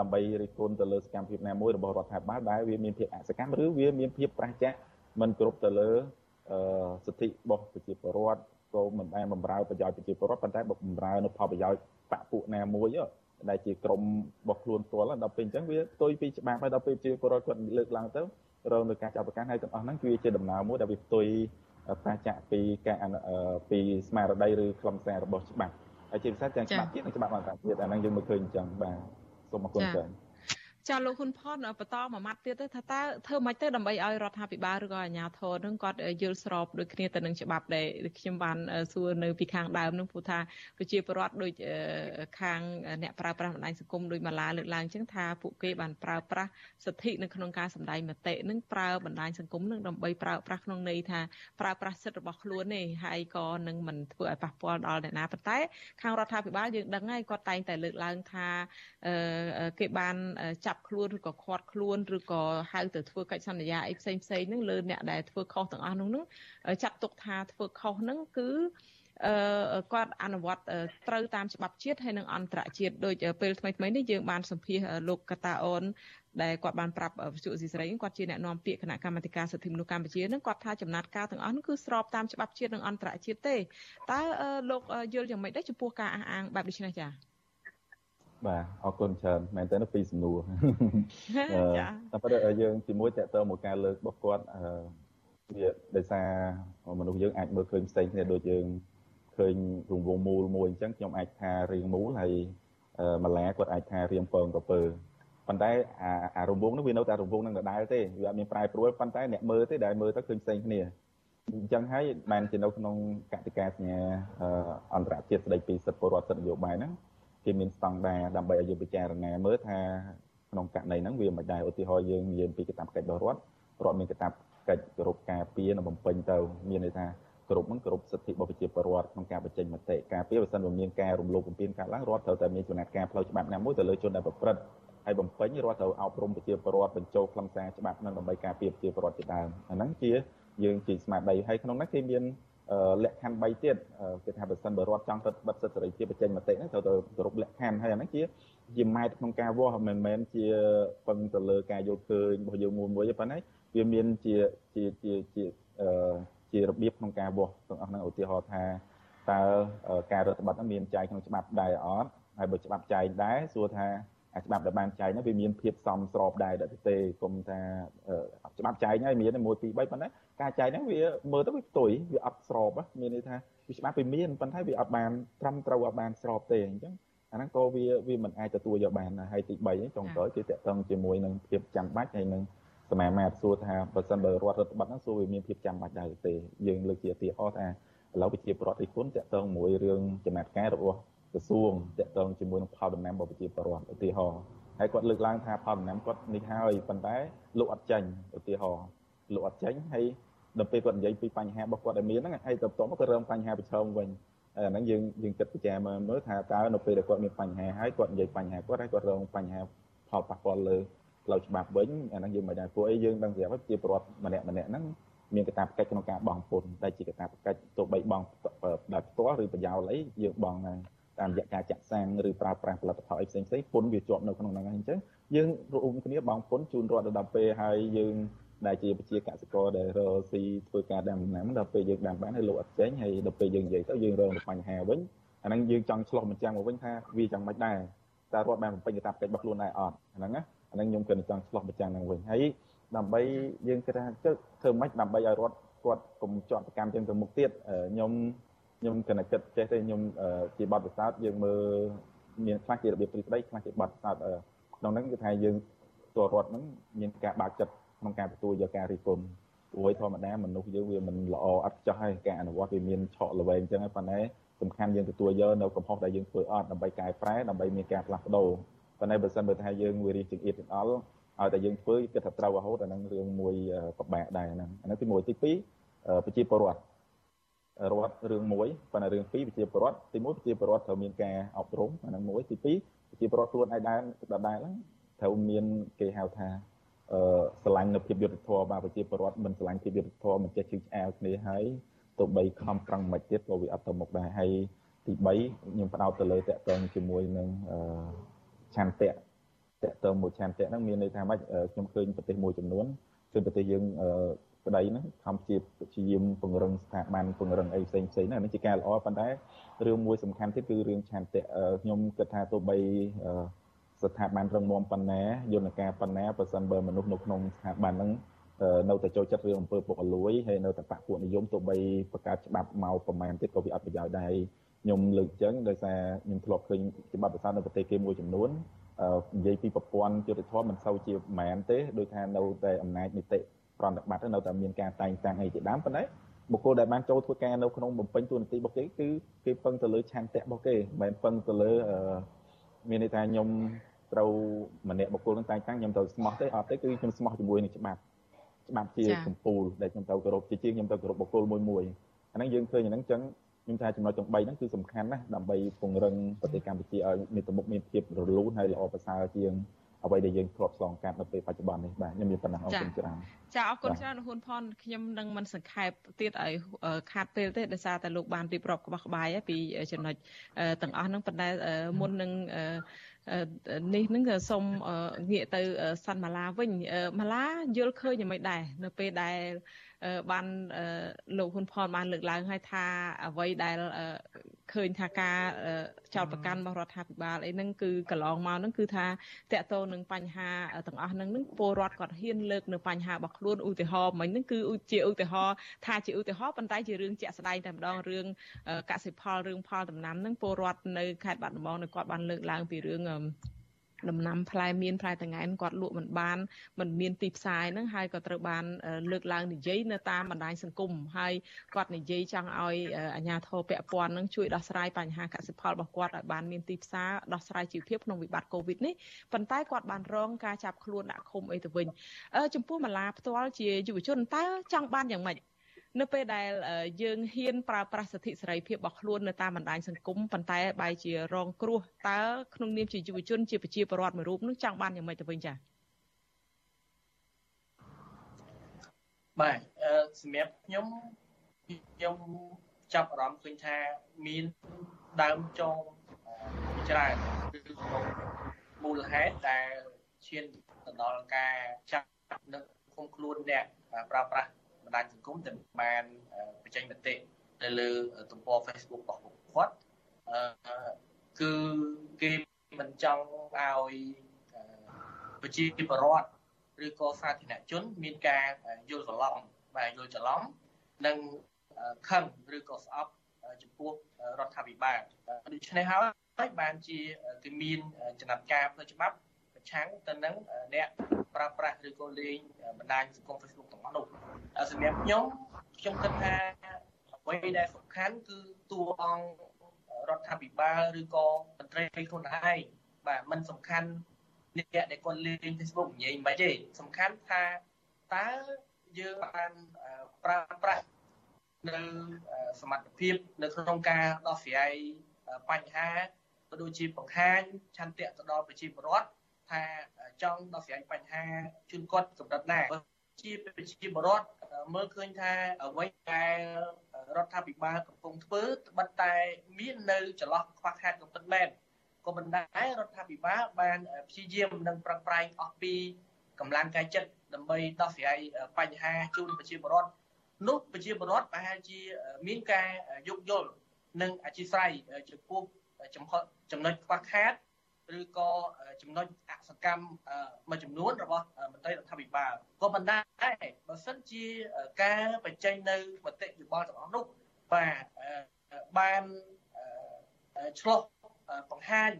ដើម្បីរិះគន់ទៅលើសកម្មភាពណាមួយរបស់រដ្ឋាភិបាលដែលវាមានភាពអសកម្មឬវាមានភាពប្រឆាំងមិនគ្រប់ទៅលើសិទ្ធិរបស់ប្រជាពលរដ្ឋក៏មិនបានបំរើប្រយោជន៍ប្រជាពលរដ្ឋប៉ុន្តែបំរើនៅផលប្រយោជន៍បកពួកណាមួយដែលជាក្រមរបស់ខ្លួនផ្ទាល់ដល់ពេលអញ្ចឹងវាផ្ទុយពីច្បាប់ហើយដល់ពេលប្រជាពលរដ្ឋគាត់លើកឡើងទៅរងនឹងការចាប់ប្រកាន់ហើយទាំងអស់ហ្នឹងគឺជាដំណើរមួយដែលវាផ្ទុយប្រាចាក់ពីការពីស្មារតីឬខ្លឹមសាររបស់ច្បាប់ ហើយជាពិសេសទាំងច្បាប់ជាតិនិងច្បាប់អន្តរជាតិអាហ្នឹងយើងមើលឃើញអញ្ចឹងបាទសូមអរគុណច្រើន ចាលោកហ៊ុនផនបន្តមួយម៉ាត់ទៀតទៅថាតើធ្វើម៉េចទៅដើម្បីឲ្យរដ្ឋាភិបាលឬក៏អាជ្ញាធរនឹងគាត់យល់ស្របដូចគ្នាទៅនឹងច្បាប់ដែលខ្ញុំបានសួរនៅពីខាងដើមនឹងព្រោះថាប្រជាពលរដ្ឋដូចខាងអ្នកប្រើប្រាស់បណ្ដាញសង្គមដូចម៉ាឡាលើកឡើងអញ្ចឹងថាពួកគេបានប្រើប្រាស់សិទ្ធិនៅក្នុងការសម្ដែងមតិនឹងប្រើបណ្ដាញសង្គមនឹងដើម្បីប្រើប្រាស់ក្នុងន័យថាប្រើប្រាស់សិទ្ធិរបស់ខ្លួនទេហើយក៏នឹងមិនធ្វើឲ្យប៉ះពាល់ដល់អ្នកណាប៉ុន្តែខាងរដ្ឋាភិបាលយើងដឹងហើយគាត់តែងតែលើកឡើងថាគេបានចាប់ខ្លួនឬក៏ខាត់ខ្លួនឬក៏ហៅទៅធ្វើកិច្ចសន្យាអីផ្សេងផ្សេងហ្នឹងលើអ្នកដែលធ្វើខុសទាំងអស់នោះហ្នឹងចាត់ទុកថាធ្វើខុសហ្នឹងគឺអឺគាត់អនុវត្តត្រូវតាមច្បាប់ជាតិហើយនិងអន្តរជាតិដូចពេលថ្មីថ្មីនេះយើងបានសម្ភាសលោកកតាអូនដែលគាត់បានប្រាប់វិទ្យុស៊ីសេរីគាត់ជាអ្នកនាំពាក្យគណៈកម្មាធិការសិទ្ធិមនុស្សកម្ពុជានឹងគាត់ថាចំណាត់ការទាំងអស់នោះគឺស្របតាមច្បាប់ជាតិនិងអន្តរជាតិទេតើលោកយល់យ៉ាងម៉េចដែរចំពោះការអះអាងបែបនេះចា៎ បាទអរគុណច្រើនមែនតើពីសំណួរចាតែប៉ុន្តែយើងជាមួយតើតើមកការលើករបស់គាត់វាដោយសារមនុស្សយើងអាចមើលឃើញផ្សេងគ្នាដូចយើងឃើញរង្វង់មូលមួយអញ្ចឹងខ្ញុំអាចថារៀងមូលហើយម្លាគាត់អាចថារៀងពងក្រពើប៉ុន្តែអាអារង្វង់នោះវានៅតែរង្វង់នឹងដដែលទេវាអត់មានប្រែប្រួលប៉ុន្តែអ្នកមើលទេដែលមើលទៅឃើញផ្សេងគ្នាអញ្ចឹងហើយបានជានៅក្នុងកតិកាសញ្ញាអន្តរជាតិស្តីពីសិទ្ធិពលរដ្ឋសិទ្ធិនយោបាយហ្នឹង គេមានស្តង់ដារដើម្បីឲ្យយើងពិចារណាមើលថាក្នុងករណីហ្នឹងវាមិនដែរឧទាហរណ៍យើងនិយាយពីកាតព្វកិច្ចរបស់រដ្ឋរដ្ឋមានកាតព្វកិច្ចគោរពការពារនិងបំពេញទៅមានន័យថាគ្រប់នឹងគ្រប់សិទ្ធិរបស់ប្រជាពលរដ្ឋក្នុងការបញ្ចេញមតិការពារបើសិនបើមានការរំលោភបំពានកើតឡើងរដ្ឋត្រូវតែមានចំណាត់ការផ្លូវច្បាប់ណាមួយទៅលើជនដែលប្រព្រឹត្តហើយបំពេញរដ្ឋត្រូវអប់រំប្រជាពលរដ្ឋបញ្ចូលខ្លឹមសារច្បាប់នឹងដើម្បីការពារប្រជាពលរដ្ឋជាដើមអាហ្នឹងជាយើងជាស្មារតីហើយក្នុងនោះគេមាន លក្ខខណ្ឌ3ទៀតគេថាបើសិនបើរដ្ឋចង់រដ្ឋបិទសិទ្ធិសេរីភាពបញ្ចេញមតិហ្នឹងត្រូវទៅគោរពលក្ខខណ្ឌហើយអាហ្នឹងជាជាម៉ែត្រក្នុងការវាស់មិនមែនជាពឹងទៅលើការយល់ឃើញរបស់យើងមួយមួយទេប៉ុន្តែវាមានជាជាជាជាអឺជារបៀបក្នុងការវាស់ទាំងអស់ហ្នឹងឧទាហរណ៍ថាតើការរដ្ឋបတ်ហ្នឹងមានចែងក្នុងច្បាប់ដែរអត់ហើយបើច្បាប់ចែងដែរសួរថា អាច្បាប់ដែលបានចែងហ្នឹងវាមានភាពសមស្របដែរដែរទេគុំថាច្បាប់ចែងហើយមាន1 2 3ប៉ុន្តែការចែងហ្នឹងវាមើលទៅវាផ្ទុយវាអត់ស្របមានន័យថាវាច្បាប់វាមានប៉ុន្តែវាអត់បានត្រឹមត្រូវអត់បានស្របទេអញ្ចឹងអាហ្នឹងក៏វាវាមិនអាចទទួលយកបានដែរហើយទី3ចុងក្រោយគឺតកតងជាមួយនឹងភាពចាំបាច់ហើយនឹងសមាមាត្រសួរថាបើសិនបើរដ្ឋរដ្ឋបတ်ហ្នឹងសួរវាមានភាពចាំបាច់ដែរទេយើងលើកជាឧទាហរណ៍ថាឥឡូវប្រជាពលរដ្ឋឯគុណតកតងមួយរឿងចំណាត់ការរបស់ ក្រសួងតកតងជាមួយនឹងផលដំណាំរបស់ប្រជាពលរដ្ឋឧទាហរណ៍ហើយគាត់លើកឡើងថាផលដំណាំគាត់នេះហើយប៉ុន្តែលោកអត់ចាញ់ឧទាហរណ៍លោកអត់ចាញ់ហើយដល់ពេលគាត់និយាយពីបញ្ហារបស់គាត់ដែលមានហ្នឹងហើយទៅបន្ទាប់មកគាត់រងបញ្ហាប្រឈមវិញអាហ្នឹងយើងយើងគិតពិចារណាមើលថាតើនៅពេលដែលគាត់មានបញ្ហាហើយគាត់និយាយបញ្ហាគាត់ហើយគាត់រងបញ្ហាផលប៉ះពាល់លើផ្លូវច្បាប់វិញអាហ្នឹងយើងមិនដែរពួកអីយើងដឹងស្រាប់ជាប្រវត្តិម្នាក់ម្នាក់ហ្នឹងមានកាតព្វកិច្ចក្នុងការបង់ពន្ធដែលជាកាតព្វកិច្ចទោះបីបង់ដោយផ្ទាល់ឬប្រយោលអីយើងបង់ដែរ តាមរយៈការចាក់សាំងឬប្រើប្រាស់ផលិតផលអីផ្សេងផ្សេងពន្ធវាជាប់នៅក្នុងហ្នឹងហើយអញ្ចឹងយើងរួមគ្នាបង់ពន្ធជូនរដ្ឋដល់ពេលហើយយើងដែលជាប្រជាកសិករដែលរកស៊ីធ្វើការដាំដំណាំដល់ពេលយើងដាំបានហើយលោកអត់ចេញហើយដល់ពេលយើងនិយាយទៅយើងរងបញ្ហាវិញអាហ្នឹងយើងចង់ឆ្លោះបញ្ចាំងមកវិញថាវា chẳng មិនដែរតើរដ្ឋបានបំពេញកាតព្វកិច្ចរបស់ខ្លួនដែរអត់អាហ្នឹងណាអាហ្នឹងខ្ញុំគិតចង់ឆ្លោះបញ្ចាំងហ្នឹងវិញហើយដើម្បីយើងគិតថាជើធ្វើម៉េចដើម្បីឲ្យរដ្ឋគាត់កុំជាប់ប្រកម្មជាងទៅមុខទៀតខ្ញុំ ខ្ញុំគណៈគិតចេះទេខ្ញុំជាបទពិសោធន៍យើងមើលមានខ្លះជារបៀបព្រីស្ដីខ្លះជាបទពិសោធន៍ក្នុងហ្នឹងគឺថាយើងតររដ្ឋហ្នឹងមានការបើកចិត្តក្នុងការទទួលយកការរិះគន់ព្រោះធម្មតាមនុស្សយើងវាមិនល្អអត់ចោះហើយការអនុវត្តវាមានឆក់ល្វែងអញ្ចឹងហើយប៉ុន្តែសំខាន់យើងទទួលយកនៅកំហុសដែលយើងធ្វើអត់ដើម្បីកែប្រែដើម្បីមានការផ្លាស់ប្ដូរប៉ុន្តែបើសិនបើថាយើងវារៀងចង្អៀតចង្អល់ឲ្យតែយើងធ្វើគិតថាត្រូវរហូតអានឹងរឿងមួយពិបាកដែរហ្នឹងអានឹងទី1ទី2ប្រជាពលរដ្ឋ រដ្ឋរឿងមួយប៉ុន្តែរឿងពីរប្រជាពលរដ្ឋទី1ប្រជាពលរដ្ឋត្រូវមានការអប់រំអានឹងមួយទី2ប្រជាពលរដ្ឋខ្លួនឯងដែរដដែលត្រូវមានគេហៅថាអឺស្រឡាញ់នៅភាពយុត្តិធម៌បាទប្រជាពលរដ្ឋមិនស្រឡាញ់ភាពយុត្តិធម៌មិនចេះជឿឆ្អែលគ្នាហើយទោះបីខំប្រឹងមិនទៀតក៏វាអត់ទៅមុខដែរហើយទី3ខ្ញុំផ្ដោតទៅលើតកតងជាមួយនឹងអឺឆន្ទៈតកតងមួយឆន្ទៈហ្នឹងមានន័យថាម៉េចខ្ញុំឃើញប្រទេសមួយចំនួនគឺប្រទេសយើង ប្តីហ្នឹងខំជាព្យាយាមពង្រឹងស្ថាប័នពង្រឹងអីផ្សេងផ្សេងហ្នឹងនេះជាការល្អប៉ុន្តែរឿងមួយសំខាន់ទៀតគឺរឿងឆន្ទៈខ្ញុំគិតថាទោះបីស្ថាប័នរឹងមាំប៉ុណ្ណាយន្តការប៉ុណ្ណាបើសិនបើមនុស្សនៅក្នុងស្ថាប័នហ្នឹងនៅតែចូលចិត្តរឿងអំពើពុករលួយហើយនៅតែបកពួកនិយមទោះបីបង្កើតច្បាប់មកប្រមាណទៀតក៏វាអត់ប្រយោជន៍ដែរខ្ញុំលើកអញ្ចឹងដោយសារខ្ញុំធ្លាប់ឃើញច្បាប់ភាសានៅប្រទេសគេមួយចំនួននិយាយពីប្រព័ន្ធយុតិធម៌មិនសូវជាមែនទេដោយថានៅតែអំណាចនីតិ ប្រតិបត្តិនៅតែមានការតែងតាំងអីជាដើមប៉ុន្តែបុគ្គលដែលបានចូលធ្វើការនៅក្នុងបំពេញតួនាទីរបស់គេគឺគេពឹងទៅលើឆន្ទៈរបស់គេមិនមែនពឹងទៅលើមានន័យថាខ្ញុំត្រូវម្នាក់បុគ្គលនឹងតែងតាំងខ្ញុំត្រូវស្មោះទេអត់ទេគឺខ្ញុំស្មោះជាមួយនឹងច្បាប់ច្បាប់ជាកម្ពូលដែលខ្ញុំត្រូវគោរពជាជាងខ្ញុំត្រូវគោរពបុគ្គលមួយមួយអាហ្នឹងយើងឃើញអាហ្នឹងអញ្ចឹងខ្ញុំថាចំណុចទាំង3ហ្នឹងគឺសំខាន់ណាស់ដើម្បីពង្រឹងប្រទេសកម្ពុជាឲ្យមានទំនុកមានភាពរលូនហើយល្អប្រសើរជាង អ្វីដែលយើងធ្លាប់ឆ្លងកាត់នៅពេលបច្ចុប្បន្ននេះបាទខ្ញុំមានប៉ុណ្ណឹងអរគុណច្រើនចាអរគុណច្រើនហ៊ុនផនខ្ញុំនឹងមិនសង្ខេបទៀតឲ្យខាតពេលទេដោយសារតែលោកបានរៀបរាប់ក្បោះក្បាយពីចំណុចទាំងអស់ហ្នឹងប៉ុន្តែមុននឹងនេះនឹងសូមងាកទៅសាន់ម៉ាឡាវិញម៉ាឡាយល់ឃើញយ៉ាងម៉េចដែរនៅពេលដែលបានលោកហ៊ុនផនបានលើកឡើងហើយថាអ្វីដែល ឃើញថាការចោតប្រកាន់របស់រដ្ឋាភិបាលអីហ្នឹងគឺកន្លងមកហ្នឹងគឺថាតកតទៅនឹងបញ្ហាទាំងអស់ហ្នឹងនឹងពលរដ្ឋគាត់ហ៊ានលើកនៅបញ្ហារបស់ខ្លួនឧទាហរណ៍មិញហ្នឹងគឺជាឧទាហរណ៍ថាជាឧទាហរណ៍ប៉ុន្តែជារឿងជាក់ស្ដែងតែម្ដងរឿងកសិផលរឿងផលដំណាំហ្នឹងពលរដ្ឋនៅខេត្តបាត់ដំបងនៅគាត់បានលើកឡើងពីរឿង ដំណាំផ្លែមៀនផ្លែតង្កែនគាត់លក់មិនបានមិនមានទីផ្សារហ្នឹងហើយក៏ត្រូវបានលើកឡើងនិយាយនៅតាមបណ្ដាញសង្គមហើយគាត់និយាយចង់ឲ្យអាជ្ញាធរពាក់ព័ន្ធហ្នឹងជួយដោះស្រាយបញ្ហាកសិផលរបស់គាត់ឲ្យបានមានទីផ្សារដោះស្រាយជីវភាពក្នុងវិបត្តិកូវីដនេះប៉ុន្តែគាត់បានរងការចាប់ខ្លួនដាក់ឃុំអីទៅវិញចំពោះម្លាផ្ទាល់ជាយុវជនតើចង់បានយ៉ាងម៉េច នៅពេលដែលយើងហ៊ានប្រើប្រាស់សិទ្ធិសេរីភាពរបស់ខ្លួននៅតាមបណ្ដាញសង្គមប៉ុន្តែបែរជារងគ្រោះតើក្នុងនាមជាយុវជនជាប្រជាពលរដ្ឋមួយរូបនោះចង់បានយ៉ាងម៉េចទៅវិញចា៎បាទសម្រាប់ខ្ញុំខ្ញុំចាប់អារម្មណ៍ឃើញថាមានដើមចងច្រើនគឺមូលហេតុដែលឈានទៅដល់ការចាប់នៅឃុំខ្លួនអ្នកប្រើប្រាស់ បណ្ដាញសង្គមដែលបានបញ្ចេញមតិនៅលើទំព័រ Facebook របស់ពួកគាត់អឺគឺគេមិនចង់ឲ្យប្រជាពលរដ្ឋឬក៏សាធារណជន មានការយល់ច្រឡំបាទយល់ច្រឡំនិងខឹងឬក៏ស្អប់ចំពោះរដ្ឋាភិបាលដូច្នេះហើយបានជាគេមានចំណាត់ការផ្លូវច្បាប់ ប្រឆាំងទៅនឹងអ្នកប្រើប្រាស់ឬក៏លេងបណ្ដាញសង្គម Facebook ទាំងអស់នោះសម្រាប់ខ្ញុំខ្ញុំគិតថាអ្វីដែលសំខាន់គឺតួអង្គរដ្ឋាភិបាលឬក៏មន្ត្រីខ្លួនឯងបាទมันសំខាន់អ្នកដែលគាត់លេង Facebook និយាយមិនទេសំខាន់ថាតើយើងបានប្រើប្រាស់នៅសមត្ថភាពនៅក្នុងការដោះស្រាយបញ្ហាក៏ដូចជាបង្ហាញឆន្ទៈទៅដល់ប្រជាពលរដ្ឋ ថាចង់ដោះស្រាយបញ្ហាជូនគាត់កម្រិតណាជាប្រជាពលរដ្ឋមើលឃើញថាអ្វីដែលរដ្ឋាភិបាលកំពុងធ្វើត្បិតតែមាននៅចន្លោះខ្វះខាតកំពិតមែនក៏ប៉ុន្តែរដ្ឋាភិបាលបានព្យាយាមនិងប្រឹងប្រែងអស់ពីកម្លាំងកាយចិត្តដើម្បីដោះស្រាយបញ្ហាជូនប្រជាពលរដ្ឋនោះប្រជាពលរដ្ឋប្រហែលជាមានការយោគយល់និងអធិស្ឋានចំពោះចំណុចខ្វះខាត ឬក៏ចំណុចអសកម្មមួយចំនួនរបស់មន្ត្រីរដ្ឋាភិបាលក៏ប៉ុន្តែបើសិនជាការបញ្ចេញនៅមតិយោបល់ទាំងអស់នោះបាទបានឆ្លោះបង្ហាញ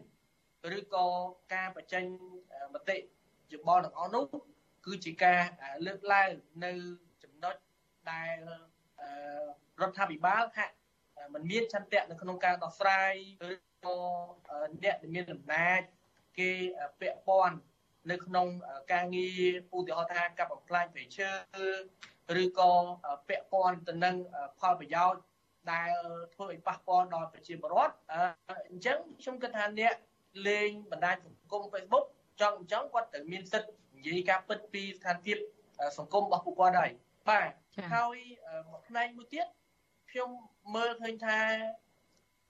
ឬក៏ការបញ្ចេញមតិយោបល់ទាំងអស់នោះគឺជាការលើកឡើងនៅចំណុចដែលរដ្ឋាភិបាលហាក់ มันមានឆន្ទៈនៅក្នុងការដោះស្រាយឬក៏អ្នកដែលមានអំណាចគេពាក់ព័ន្ធនៅក្នុងការងារឧទាហរណ៍ថាកាប់បំផ្លាញព្រៃឈើឬក៏ពាក់ព័ន្ធទៅនឹងផលប្រយោជន៍ដែលធ្វើឲ្យប៉ះពាល់ដល់ប្រជាពលរដ្ឋអញ្ចឹងខ្ញុំគិតថាអ្នកលេងបណ្ដាញសង្គម Facebook ចង់អញ្ចឹងគាត់ត្រូវមានសិទ្ធិនិយាយការពិតពីស្ថានភាពសង្គមរបស់ពួកគាត់ហើយបាទហើយមួយផ្នែកមួយទៀត ខ្ញុំមើលឃើញថា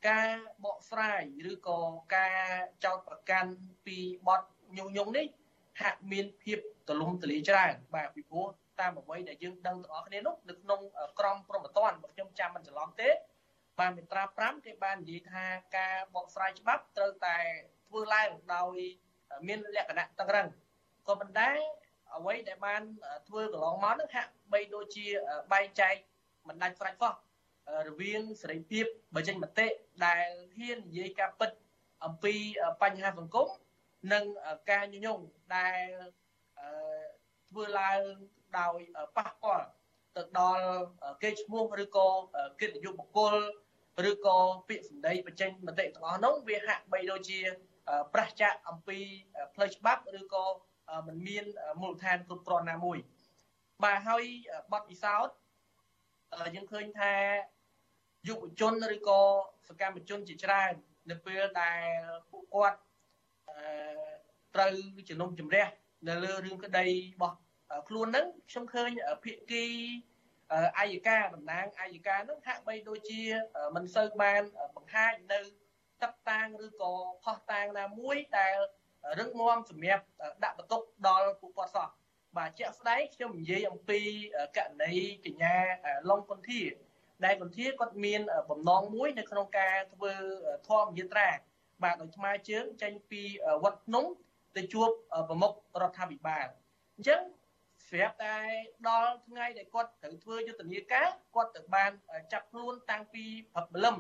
ការបកស្រាយឬក៏ការចោទប្រកាន់ពីបទញុះញង់នេះហាក់មានភាពទលំទលាច្រើនបាទពីព្រោះតាមអ្វីដែលយើងដឹងទាំងអស់គ្នានោះនៅក្នុងក្រមព្រហ្មទណ្ឌបើខ្ញុំចាំមិនច្រឡំទេបានមាត្រា5គេបាននិយាយថាការបកស្រាយច្បាប់ត្រូវតែធ្វើឡើងដោយមានលក្ខណៈតឹងរឹងក៏ប៉ុន្តែអ្វីដែលបានធ្វើកន្លងមកនឹងហាក់បីដូចជាបែងចែកមិនដាច់ស្រេចសោះ រវាងសេរីភាពបញ្ចេញមតិដែលហ៊ាននិយាយការពិតអំពីបញ្ហាសង្គមនិងការញុយញងដែលធ្វើឡើងដោយប៉ះពាល់ទៅដល់គេឈ្មោះឬក៏កិត្តិយសបុគ្គលឬក៏ពាក្យសម្ដីបញ្ចេញមតិទាំងអស់នោះវាហាក់បីដូចជាប្រះចាកអំពីផ្លូវច្បាប់ឬក៏มันមានមូលដ្ឋានគ្រប់គ្រាន់ណាមួយបាទហើយបទពិសោធន៍យើងឃើញថា យុវជនឬក៏សកម្មជនជាច្រើននៅពេលដែលពួកគាត់ត្រូវជំនុំជម្រះនៅលើរឿងក្តីរបស់ខ្លួនហ្នឹងខ្ញុំឃើញភាគីអាយកាតំណាងអាយកាហ្នឹងហាក់បីដូចជាមិនសូវបានបង្ហាញនៅទឹកតាងឬក៏ផោះតាងណាមួយដែលរឹងមាំសម្រាប់ដាក់បន្ទុកដល់ពួកគាត់សោះបាទជាក់ស្ដែងខ្ញុំនិយាយអំពីករណីកញ្ញាឡុងគុនធា ដែលគុនធាគាត់មានបំណងមួយនៅក្នុងការធ្វើធម្មយាត្រាបាទដោយថ្មើរជើងចេញពីវត្តភ្នំទៅជួបប្រមុខរដ្ឋាភិបាលអញ្ចឹងស្រាប់តែដល់ថ្ងៃដែលគាត់ត្រូវធ្វើយុទ្ធនាការគាត់ទៅបានចាប់ខ្លួនតាំងពីព្រឹកម្លឹម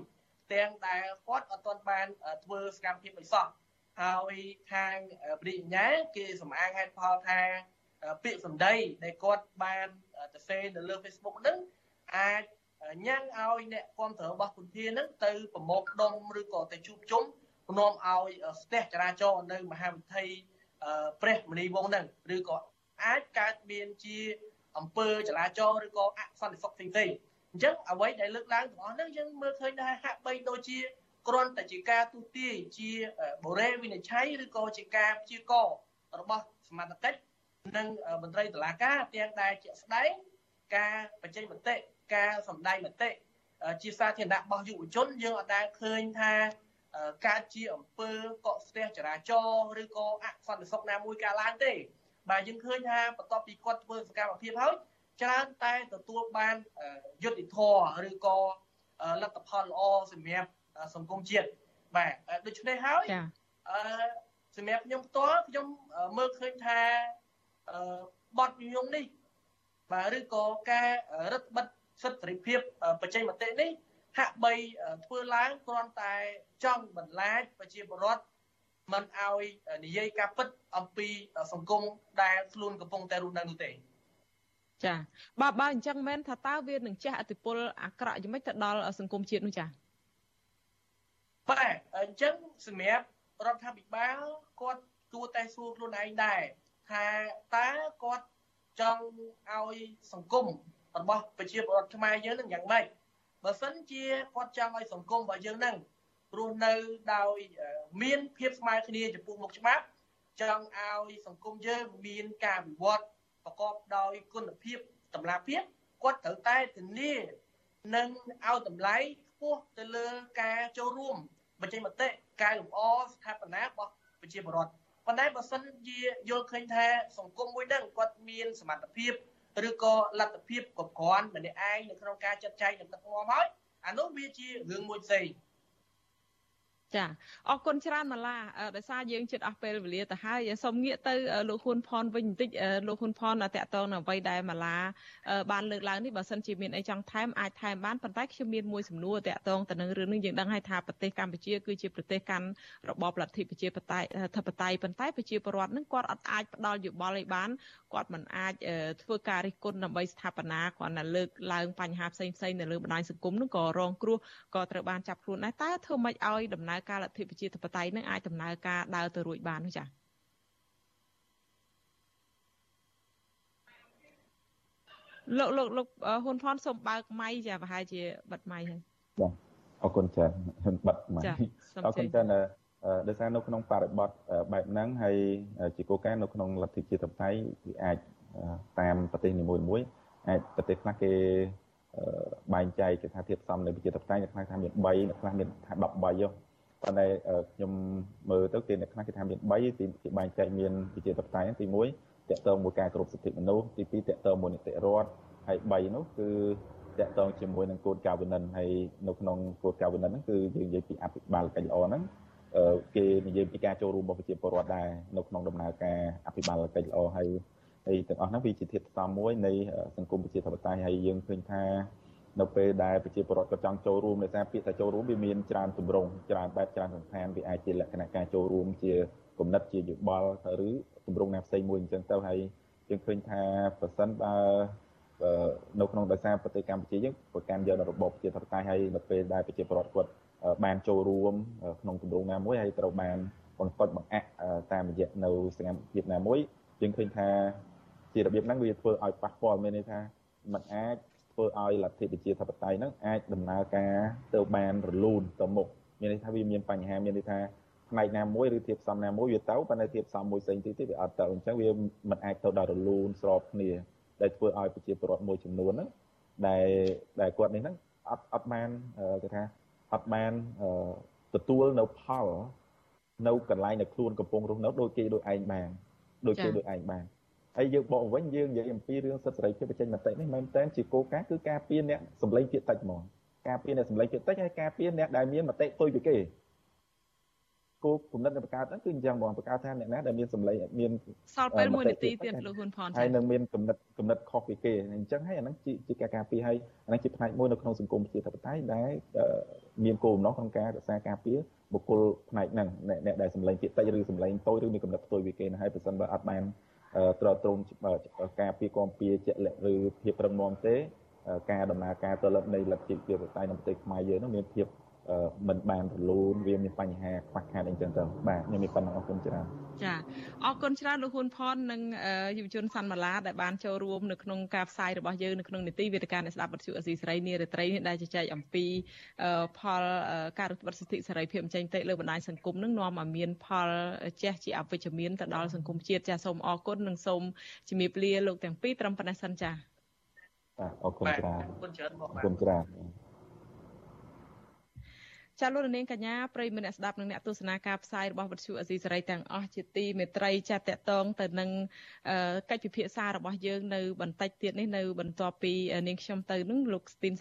ទាំងដែលគាត់អត់ទាន់បានធ្វើសកម្មភាពអីសោះហើយខាងព្រិញ្ញាគេសម្អាងហេតុផលថាពាក្យសម្ដីដែលគាត់បានទៅសេនៅលើ Facebook ហ្នឹងអាច ញ៉ាំងឲ្យអ្នកគ្រប់គ្រងរបស់គុនធាហ្នឹងទៅប្រមូលផ្ដុំឬក៏ទៅជួបជុំនាំឲ្យស្ទះចរាចរណ៍នៅមហាវិថីព្រះមនីវងហ្នឹងឬក៏អាចកើតមានជាអំពើចរាចរណ៍ឬក៏អសន្តិសុខផ្សេងៗអញ្ចឹងអ្វីដែលលើកឡើងទាំងអស់ហ្នឹងយើងមើលឃើញថាហាក់បីដូចជាគ្រាន់តែជាការទូទាយជាបូរេវិនិច្ឆ័យឬក៏ជាការព្យាកររបស់សមត្ថកិច្ចនិងមន្ត្រីតុលាការទាំងដែលជាក់ស្ដែងការបញ្ចេញមតិ ការសម្ដែងមតិជាសាធារណៈរបស់យុវជនយើងអត់ដែលឃើញថាកើតជាអំពើកកស្ទះចរាចរណ៍ឬក៏អសន្តិសុខណាមួយកើតឡើងទេ បាទយើងឃើញថាបន្ទាប់ពីគាត់ធ្វើសកម្មភាពហើយច្រើនតែទទួលបានយុត្តិធម៌ឬក៏លទ្ធផលល្អសម្រាប់សង្គមជាតិបាទដូច្នេះហើយអឺសម្រាប់ខ្ញុំផ្ទាល់ខ្ញុំមើលឃើញថាបទញងនេះបាទឬក៏ការរឹតបន្តឹង សិទ្ធិសេរីភាពបច្ចេកមតិនេះហាក់បីធ្វើឡើងគ្រាន់តែចង់បន្លាចប្រជាពលរដ្ឋមិនឲ្យនិយាយការពិតអំពីសង្គមដែលខ្លួនកំពុងតែរស់នៅនោះទេចាបើបើអញ្ចឹងមែនថាតើវានឹងជះឥទ្ធិពលអាក្រក់យ៉ាងម៉េចទៅដល់សង្គមជាតិនោះចាបាទអញ្ចឹងសម្រាប់រដ្ឋាភិបាលគាត់គួរតែសួរខ្លួនឯងដែរថាតើគាត់ចង់ឲ្យសង្គម របស់ប្រជាពលរដ្ឋខ្មែរយើងនឹងយ៉ាងម៉េចបើសិនជាគាត់ចង់ឲ្យសង្គមរបស់យើងនឹងរស់នៅដោយមានភាពស្មើគ្នាចំពោះមុខច្បាប់ចង់ឲ្យសង្គមយើងមានការវិវត្តប្រកបដោយគុណភាពតម្លាភាពគាត់ត្រូវតែធានានិងឲ្យតម្លៃខ្ពស់ទៅលើការចូលរួមបញ្ចេញមតិកែលម្អស្ថាបនារបស់ប្រជាពលរដ្ឋប៉ុន្តែបើសិនជាយល់ឃើញថាសង្គមមួយហ្នឹងគាត់មានសមត្ថភាព ឬក៏លទ្ធភាពគ្រប់គ្រាន់ម្នាក់ឯងនៅក្នុងការចាត់ចែងនិងដឹកនាំហើយអានោះវាជារឿងមួយផ្សេង ចាអរគុណច្រើនម៉ាឡាដោយសារយើងជិតអស់ពេលវេលាទៅហើយសូមងាកទៅលោកហ៊ុនផនវិញបន្តិចលោកហ៊ុនផនតកតងនៅអ្វីដែលម៉ាឡាបានលើកឡើងនេះបើសិនជាមានអីចង់ថែមអាចថែមបានប៉ុន្តែខ្ញុំមានមួយសំណួរតកតងទៅនឹងរឿងនេះយើងដឹងហើយថាប្រទេសកម្ពុជាគឺជាប្រទេសកាន់របបលទ្ធិប្រជាបតៃធិបតេយ្យប៉ុន្តែប្រជាពលរដ្ឋនឹងគាត់អត់អាចផ្ដល់យោបល់ឲ្យបានគាត់មិនអាចធ្វើការរិះគន់ដើម្បីស្ថាបនាគ្រាន់តែលើកឡើងបញ្ហាផ្សេងៗនៅលើបណ្ដាញសង្គមនឹងក៏រងគ្រោះក៏ត្រូវបានចាប់ខ្លួនដែរតើធ្វើម៉េចឲ្យដំណើរការលទ្ធិប្រជាធិបតេយ្យនឹងអាចដំណើរការដើរទៅរួចបាននោះចា៎លោកលោកលោកហ៊ុនផនសូមបើកម៉ៃចាប្រហែលជាបិទម៉ៃហើយបាទអរគុណច្រើនខ្ញុំបិទម៉ៃអរគុណច្រើនដោយសារនៅក្នុងបរិបទបែបហ្នឹងហើយជាគោលការណ៍នៅក្នុងលទ្ធិជាតបតៃវាអាចតាមប្រទេសនីមួយៗអាចប្រទេសខ្លះគេបែងចែកគេថាធៀបសំនៅវិជាតបតៃអ្នកខ្លះថាមាន3អ្នកខ្លះមានថា13យោ ប៉ុន្តែខ្ញុំមើលទៅគេអ្នកខ្លះគេថាមាន3ទីគេបែងចែកមានវិជាតបតៃទី1តកតងមួយការគ្រប់សិទ្ធិមនុស្សទី2តកតងមួយនីតិរដ្ឋហើយ3នោះគឺតកតងជាមួយនឹងគោលការណ៍វិនិច្ឆ័យហើយនៅក្នុងគោលការណ៍វិនិច្ឆ័យហ្នឹងគឺយើងនិយាយពីអភិបាលកិច្ចល្អហ្នឹងគេនិយាយពីការចូលរួមរបស់ប្រជាពលរដ្ឋដែរនៅក្នុងដំណើរការអភិបាលកិច្ចល្អហើយហើយទាំងអស់ហ្នឹងវាជាធាតុផ្សំមួយនៃសង្គមប្រជាធិបតេយ្យហើយយើងឃើញថា នៅពេលដែលប្រជាពលរដ្ឋក៏ចង់ចូលរួមដោយសារពាក្យថាចូលរួមវាមានច្រើនទម្រង់ច្រើនបែបច្រើនសង្ខានវាអាចជាលក្ខណៈការចូលរួមជាគំនិតជាយោបល់ឬទម្រង់ណាផ្សេងមួយអញ្ចឹងទៅហើយយើងឃើញថាប្រសិនបើនៅក្នុងដោយសារប្រទេសកម្ពុជាយើងប្រកាន់យករបបប្រជាធិបតេយ្យហើយនៅពេលដែលប្រជាពលរដ្ឋគាត់បានចូលរួមក្នុងទម្រង់ណាមួយហើយត្រូវបានបង្កត់បង្អាក់តាមរយៈនៅសកម្មភាពណាមួយយើងឃើញថាជារបៀបហ្នឹងវាធ្វើឲ្យប៉ះពាល់មានន័យថាมันអាច ធ្វើឲ្យលទ្ធិប្រជាធិបតេយ្យហ្នឹងអាចដំណើរការទៅបានរលូនទៅមុខមានន័យថាវាមានបញ្ហាមានន័យថាផ្នែកណាមួយឬធៀបសំណាមួយវាទៅប៉ុន្តែធៀបសំមួយផ្សេងទៀតទៀតវាអត់ទៅអញ្ចឹងវាមិនអាចទៅដល់រលូនស្របគ្នាដែលធ្វើឲ្យប្រជាពលរដ្ឋមួយចំនួនហ្នឹងដែលដែលគាត់នេះហ្នឹងអត់អត់បានគេថាអត់បានទទួលនៅផលនៅកន្លែងដែលខ្លួនកំពុងរស់នៅដូចគេដូចឯងបានដូចគេដូចឯងបានអ ហើយយើងបកវិញយើងនិយាយអំពីរឿងសិទ្ធិសេរីភាពបញ្ចេញមតិនេះមែនតើជាគោលការណ៍គឺការពារអ្នកសម្លេងភាគតិចហ្មងការពារអ្នកសម្លេងភាគតិចហើយការពារអ្នកដែលមានមតិផ្ទុយពីគេគោលគំនិតនៃបង្កើតហ្នឹងគឺអញ្ចឹងបងបង្កើតថាអ្នកណាដែលមានសម្លេងមានសល់ពេល1នាទីទៀតលោកហ៊ុនផនហើយនឹងមានគំនិតគំនិតខុសពីគេអញ្ចឹងហើយអាហ្នឹងជាការការពារហើយអាហ្នឹងជាផ្នែកមួយនៅក្នុងសង្គមប្រជាធិបតេយ្យដែលមានគោលបំណងក្នុងការរក្សាការពារបុគ្គលផ្នែកហ្នឹងអ្នកដែលសម្លេងភាគតិចឬសម្លេងតូចឬមានគំនិតផ្ទុយពីគេហើយប្រសិនបើអត់បាន ត្រត្រង់ការពារគាំពារជាក់លាក់ឬភាពប្រឹងមាំទេការដំណើរការទៅលិបនៃលទ្ធិប្រជាធិបតេយ្យនៅប្រទេសខ្មែរយើងនោះមានភាព មិនបានរលូនវាមានបញ្ហាខ្វះខាតអីចឹងទៅបាទខ្ញុំមានប៉ុណ្ណឹងអរគុណច្រើនចាអរគុណច្រើនលោកហ៊ុនផននិងយុវជនសាន់ម៉ាឡាដែលបានចូលរួមនៅក្នុងការផ្សាយរបស់យើងនៅក្នុងនីតិវេទិកានៃស្ដាប់វិទ្យុអសីសេរីនារីត្រីនេះដែលជជែកអំពីផលការរឹតបន្តឹងសិទ្ធិសេរីភាពចេញតិលើបណ្ដាញសង្គមនឹងនាំឲ្យមានផលជះជាអវិជ្ជមានទៅដល់សង្គមជាតិចាសូមអរគុណនិងសូមជំរាបលាលោកទាំងពីរត្រឹមប៉ុណ្ណេះសិនចាបាទអរគុណច្រើនអរគុណច្រើនអរគុណច្រើន ចាលោកនាងកញ្ញាប្រិយមិត្តអ្នកស្ដាប់និងអ្នកទស្សនាការផ្សាយរបស់វិទ្យុអេស៊ីសេរីទាំងអស់ជាទីមេត្រីចាតតងទៅនឹងកិច្ចពិភាក្សារបស់យើងនៅបន្តិចទៀតនេះនៅបន្ទាប់ពីនាងខ្ញុំទៅនឹងលោកស្ទីនសា